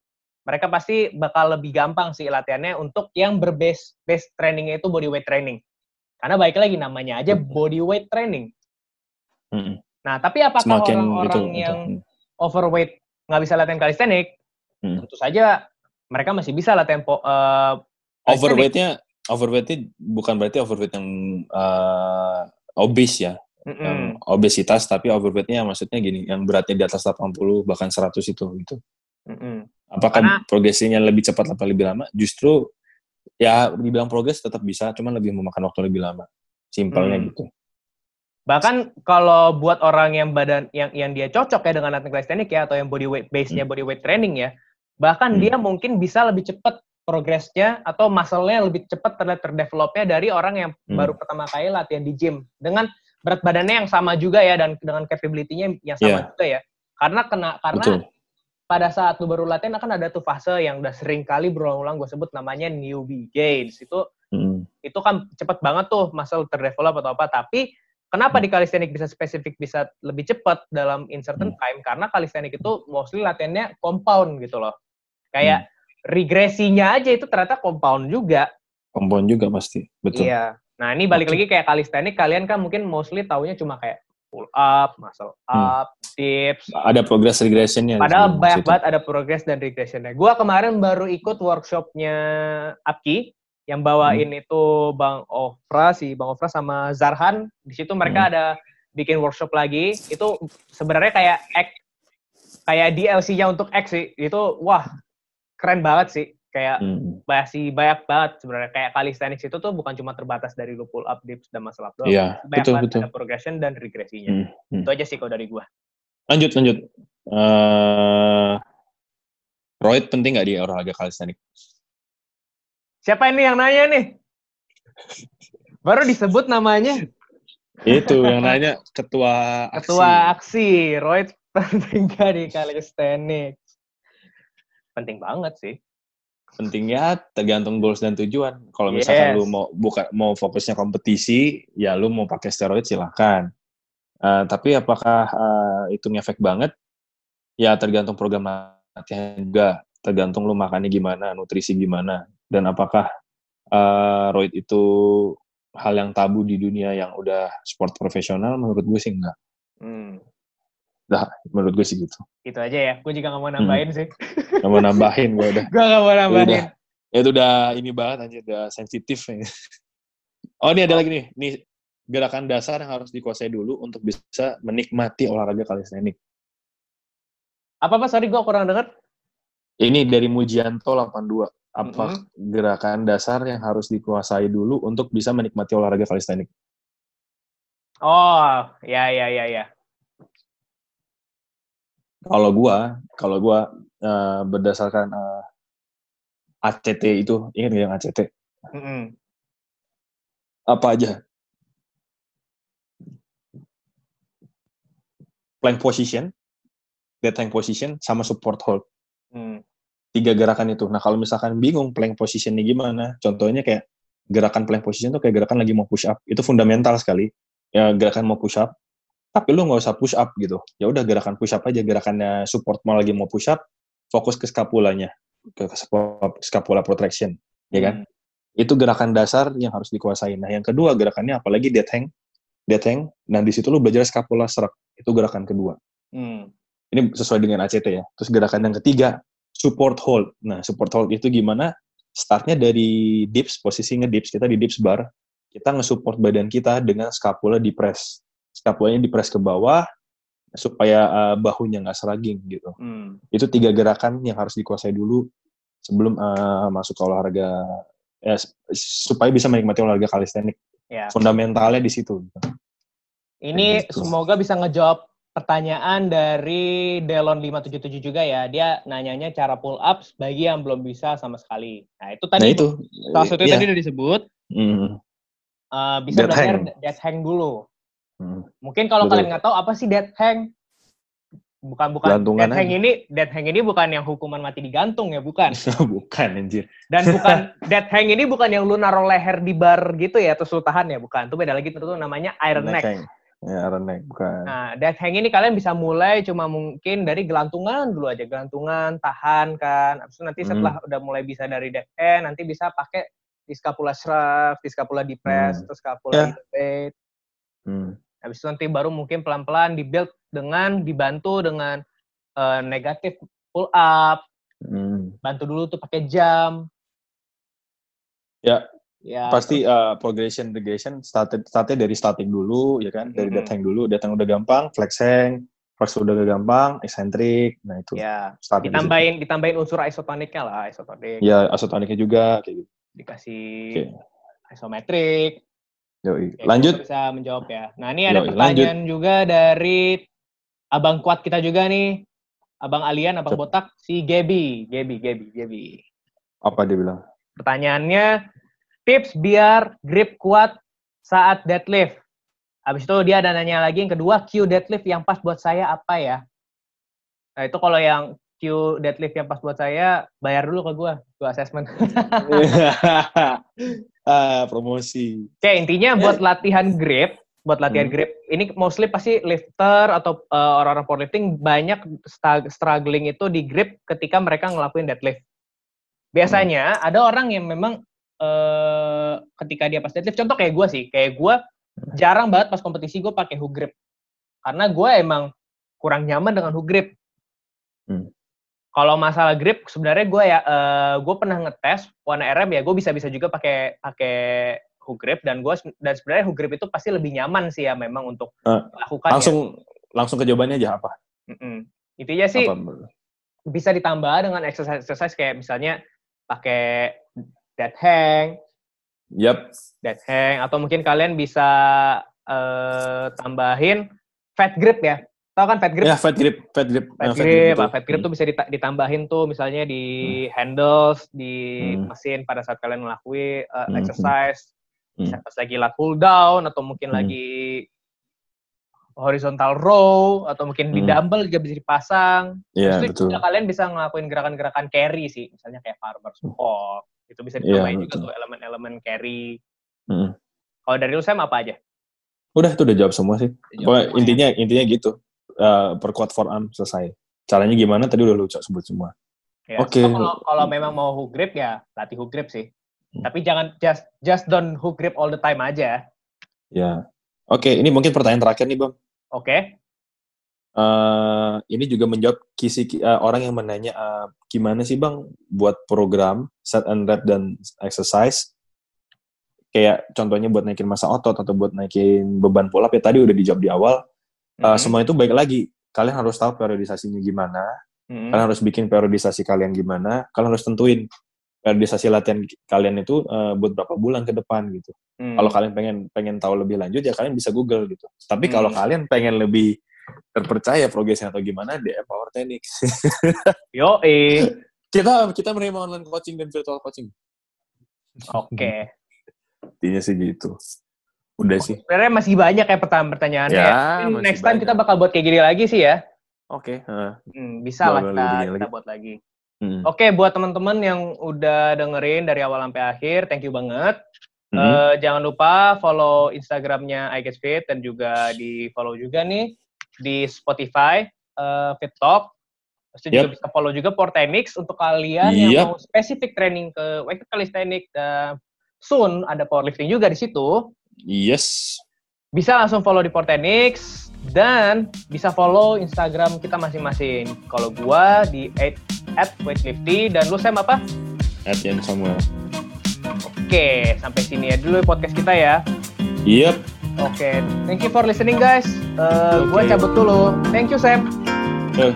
Speaker 1: mereka pasti bakal lebih gampang sih latihannya untuk yang berbase base trainingnya itu body weight training. Karena baik lagi namanya aja body weight training.
Speaker 2: Hmm.
Speaker 1: Nah, tapi apakah
Speaker 2: Semakin itu,
Speaker 1: orang-orang
Speaker 2: itu.
Speaker 1: yang
Speaker 2: Hmm.
Speaker 1: overweight nggak bisa latihan calisthenics?
Speaker 2: Hmm.
Speaker 1: Tentu saja mereka masih bisa tempo uh,
Speaker 2: overweightnya overweightnya bukan berarti overweight yang uh, obese ya mm -mm. yang obesitas tapi overweightnya maksudnya gini yang beratnya di atas 80 bahkan 100 itu gitu mm -mm. apakah Karena, progresinya lebih cepat atau lebih lama justru ya dibilang progres tetap bisa cuman lebih memakan waktu lebih lama simpelnya mm. gitu
Speaker 1: bahkan kalau buat orang yang badan yang yang dia cocok ya dengan latihan calisthenics ya atau yang body weight base-nya mm. body weight training ya bahkan hmm. dia mungkin bisa lebih cepat progresnya atau muscle-nya lebih cepat terlihat terdevelopnya dari orang yang hmm. baru pertama kali latihan di gym dengan berat badannya yang sama juga ya dan dengan capability-nya yang sama yeah. juga ya karena kena karena Betul. Pada saat lu baru latihan akan ada tuh fase yang udah sering kali berulang-ulang gue sebut namanya newbie gains itu hmm. itu kan cepet banget tuh muscle terdevelop atau apa tapi kenapa hmm. di calisthenics bisa spesifik bisa lebih cepat dalam in certain hmm. time karena calisthenics itu mostly latihannya compound gitu loh Kayak hmm. regresinya aja itu ternyata compound juga.
Speaker 2: Compound juga pasti, betul.
Speaker 1: Iya. Nah ini balik okay. lagi kayak kalistenik, kalian kan mungkin mostly taunya cuma kayak pull up, muscle hmm. up, hmm. dips.
Speaker 2: Ada progress regressionnya.
Speaker 1: Padahal banyak banget ada progress dan regressionnya. Gua kemarin baru ikut workshopnya Apki yang bawain hmm. itu Bang Ofra si Bang Ofra sama Zarhan. Di situ mereka hmm. ada bikin workshop lagi. Itu sebenarnya kayak X, kayak DLC-nya untuk X sih. Itu wah keren banget sih kayak hmm. masih banyak banget sebenarnya kayak calisthenics itu tuh bukan cuma terbatas dari lu pull up dips dan muscle up doang.
Speaker 2: Iya,
Speaker 1: banyak
Speaker 2: betul,
Speaker 1: banget
Speaker 2: betul.
Speaker 1: ada progression dan regresinya. Hmm. Hmm. Itu aja sih kalau dari gua.
Speaker 2: Lanjut lanjut. Uh, Roid penting nggak di olahraga calisthenics?
Speaker 1: Siapa ini yang nanya nih? Baru disebut namanya.
Speaker 2: Itu yang nanya ketua
Speaker 1: aksi. Ketua aksi, Royd penting gak di calisthenics? penting banget sih.
Speaker 2: Pentingnya tergantung goals dan tujuan. Kalau misalkan yes. lu mau buka mau fokusnya kompetisi, ya lu mau pakai steroid silahkan. Uh, tapi apakah uh, itu ngefek banget? Ya tergantung program latihan juga. Tergantung lu makannya gimana, nutrisi gimana, dan apakah uh, roid itu hal yang tabu di dunia yang udah sport profesional? Menurut gue sih enggak. Hmm. Dah, menurut gue sih gitu.
Speaker 1: Itu aja ya. Gue juga gak mau nambahin hmm. sih.
Speaker 2: Gak mau nambahin gue udah.
Speaker 1: gue gak mau nambahin.
Speaker 2: Udah, ya itu udah ini banget aja, udah sensitif. oh ini ada lagi nih. Nih gerakan dasar yang harus dikuasai dulu untuk bisa menikmati olahraga kalisthenik.
Speaker 1: Apa apa? Sorry gue kurang denger.
Speaker 2: Ini dari Mujianto 82. Apa mm -hmm. gerakan dasar yang harus dikuasai dulu untuk bisa menikmati olahraga kalisthenik?
Speaker 1: Oh, ya ya ya ya.
Speaker 2: Kalau gua, kalau gua uh, berdasarkan uh, eh, ACT itu, ingat yang ACT? Mm -hmm. Apa aja? Plank position, dead hang position, sama support hold. Mm. Tiga gerakan itu. Nah kalau misalkan bingung plank position ini gimana, contohnya kayak gerakan plank position itu kayak gerakan lagi mau push up. Itu fundamental sekali. Ya gerakan mau push up, tapi lu nggak usah push up gitu. Ya udah gerakan push up aja. Gerakannya support mau lagi mau push up fokus ke scapulanya ke scapula protraction ya kan? Hmm. itu gerakan dasar yang harus dikuasai nah yang kedua gerakannya apalagi dead hang. Dead hang nah di situ lu belajar scapula serak. Itu gerakan kedua. Hmm. ini sesuai dengan ACT ya. Terus gerakan yang ketiga support hold. Nah support hold itu gimana? Startnya dari dips posisinya dips kita di dips bar kita nge-support badan kita dengan scapula di press scapulanya dipres ke bawah supaya uh, bahunya nggak seraging gitu. Hmm. Itu tiga gerakan yang harus dikuasai dulu sebelum uh, masuk ke olahraga ya, supaya bisa menikmati olahraga kalistenik. Ya. Fundamentalnya di situ.
Speaker 1: Ini gitu. semoga bisa ngejawab pertanyaan dari Delon 577 juga ya. Dia nanyanya cara pull up bagi yang belum bisa sama sekali. Nah, itu tadi nah, itu. salah satu ya. tadi udah disebut. Hmm. Uh, bisa dead belajar hang. dead hang dulu. Hmm. Mungkin kalau kalian nggak tahu apa sih dead hang? Bukan bukan Gantungan dead hang aja. ini dead hang ini bukan yang hukuman mati digantung ya, bukan.
Speaker 2: bukan anjir.
Speaker 1: Dan bukan dead hang ini bukan yang lu naruh leher di bar gitu ya terus lu tahan ya, bukan. Itu beda lagi itu namanya iron neck.
Speaker 2: Hang. Ya, iron neck bukan.
Speaker 1: Nah, dead hang ini kalian bisa mulai cuma mungkin dari gelantungan dulu aja, gelantungan, tahan kan. Habis itu nanti setelah hmm. udah mulai bisa dari dead hang, nanti bisa pakai di scapula shrug, di scapula depress, hmm. terus scapula yeah. elevate. Hmm. Habis itu nanti baru mungkin pelan-pelan dibuild dengan dibantu dengan uh, negatif pull up,
Speaker 2: Hmm.
Speaker 1: Bantu dulu tuh pakai jam.
Speaker 2: Ya,
Speaker 1: Ya.
Speaker 2: pasti uh, progression regression started startnya dari static dulu ya kan dari dead hang dulu dead hang udah gampang flex hang flex udah gampang eccentric nah itu
Speaker 1: Ya.
Speaker 2: dari situ.
Speaker 1: Ditambahin ditambahin unsur isotoniknya lah, isotonik.
Speaker 2: ya isotoniknya juga kayak gitu
Speaker 1: Dikasih
Speaker 2: Oke.
Speaker 1: isometrik.
Speaker 2: Yoi. Lanjut
Speaker 1: bisa menjawab ya. Nah, ini ada
Speaker 2: Yoi,
Speaker 1: pertanyaan juga dari abang kuat kita juga nih. Abang Alian, abang
Speaker 2: Cep.
Speaker 1: botak, si Gebi, Gebi, Gebi, Gebi.
Speaker 2: apa dia bilang
Speaker 1: Pertanyaannya, tips biar grip kuat saat deadlift. Habis itu dia ada nanya lagi yang kedua, Q deadlift yang pas buat saya apa ya? Nah, itu kalau yang Q deadlift yang pas buat saya, bayar dulu ke gua, gua assessment.
Speaker 2: ah promosi
Speaker 1: Oke, intinya buat latihan grip, buat latihan
Speaker 2: Hmm.
Speaker 1: grip, ini mostly pasti lifter atau uh, orang-orang powerlifting banyak struggling itu di grip ketika mereka ngelakuin deadlift. Biasanya
Speaker 2: Hmm.
Speaker 1: ada orang yang memang uh, ketika dia pas deadlift, contoh kayak gue sih, kayak gue jarang banget pas kompetisi gue pakai hook grip, karena gue emang kurang nyaman dengan hook grip.
Speaker 2: Hmm.
Speaker 1: Kalau masalah grip, sebenarnya gue ya, gue pernah ngetes warna RM ya, gue bisa-bisa juga pakai pakai hook grip dan gue dan sebenarnya hook grip itu pasti lebih nyaman sih ya memang untuk
Speaker 2: Eh,
Speaker 1: melakukan.
Speaker 2: langsung langsung ke jawabannya aja apa?
Speaker 1: Intinya sih.
Speaker 2: Apa
Speaker 1: bisa ditambah dengan exercise-exercise kayak misalnya pakai dead hang,
Speaker 2: yep
Speaker 1: dead hang atau mungkin kalian bisa eh, tambahin fat grip ya. Tahu kan fat grip?
Speaker 2: ya fat grip fat grip
Speaker 1: Fat
Speaker 2: Eh,
Speaker 1: grip,
Speaker 2: itu.
Speaker 1: ah, fat grip tuh bisa dita- ditambahin tuh misalnya di handles, di
Speaker 2: Hmm.
Speaker 1: mesin pada saat kalian ngelakuin uh,
Speaker 2: Hmm.
Speaker 1: exercise,
Speaker 2: Hmm.
Speaker 1: pas lagi lat pull down atau mungkin
Speaker 2: Hmm.
Speaker 1: lagi horizontal row atau mungkin di
Speaker 2: Hmm.
Speaker 1: dumbbell juga bisa dipasang.
Speaker 2: Iya
Speaker 1: Terus
Speaker 2: betul
Speaker 1: juga kalian bisa ngelakuin gerakan-gerakan carry sih, misalnya kayak farmer squat. Itu bisa
Speaker 2: Iya,
Speaker 1: ditambahin juga
Speaker 2: betul.
Speaker 1: tuh elemen-elemen carry.
Speaker 2: Mm.
Speaker 1: Kalau dari lu Sam apa aja?
Speaker 2: udah itu udah jawab semua sih Pokoknya intinya intinya gitu Eh, perkuat forearm selesai caranya gimana tadi udah lu sebut semua
Speaker 1: Ya,
Speaker 2: Oke.
Speaker 1: so kalau kalau memang mau hook grip ya latih hook grip sih.
Speaker 2: Hmm.
Speaker 1: Tapi jangan just just don't hook grip all the time aja.
Speaker 2: ya oke ini mungkin pertanyaan terakhir nih bang
Speaker 1: Oke.
Speaker 2: Eh, ini juga menjawab kisi eh, orang yang menanya eh, gimana sih bang buat program set and rep dan exercise kayak contohnya buat naikin masa otot atau buat naikin beban pull up ya tadi udah dijawab di awal Eh,
Speaker 1: Mhm.
Speaker 2: semua itu baik lagi kalian harus tahu periodisasinya gimana
Speaker 1: Mhm.
Speaker 2: kalian harus bikin periodisasi kalian gimana kalian harus tentuin periodisasi latihan kalian itu eh, buat berapa bulan ke depan gitu
Speaker 1: Hmm.
Speaker 2: kalau kalian pengen pengen tahu lebih lanjut ya kalian bisa google gitu tapi kalau
Speaker 1: Hmm.
Speaker 2: kalian pengen lebih terpercaya progresnya atau gimana DM Power Technics
Speaker 1: Yo, eh.
Speaker 2: kita kita menerima online coaching dan virtual coaching
Speaker 1: Oke.
Speaker 2: intinya sih gitu udah sih
Speaker 1: Sebenarnya masih banyak ya pertanyaan-pertanyaannya.
Speaker 2: Ya,
Speaker 1: ya. Next time
Speaker 2: banyak.
Speaker 1: kita bakal buat kayak gini lagi sih ya.
Speaker 2: oke heeh.
Speaker 1: Hmm, bisa lah kita, kita
Speaker 2: lagi.
Speaker 1: buat lagi.
Speaker 2: Hmm.
Speaker 1: Oke, buat teman-teman yang udah dengerin dari awal sampai akhir, thank you banget.
Speaker 2: Hmm.
Speaker 1: Eh, jangan lupa follow Instagramnya I Get Fit dan juga di follow juga nih di Spotify eh, Fit Talk. Terus juga
Speaker 2: Yep.
Speaker 1: bisa follow juga Portenix untuk kalian yang
Speaker 2: Yep.
Speaker 1: mau spesifik training ke weight calisthenics dan soon ada powerlifting juga di situ.
Speaker 2: Yes
Speaker 1: Bisa langsung follow di Portenix dan bisa follow Instagram kita masing-masing. Kalau gua di @weightlifty dan lu Sam apa?
Speaker 2: at Samuel
Speaker 1: Oke, sampai sini ya dulu podcast kita ya.
Speaker 2: yep
Speaker 1: Oke, thank you for listening guys. Eh, Gua
Speaker 2: Oke.
Speaker 1: cabut dulu. Thank you Sam.
Speaker 2: Eh,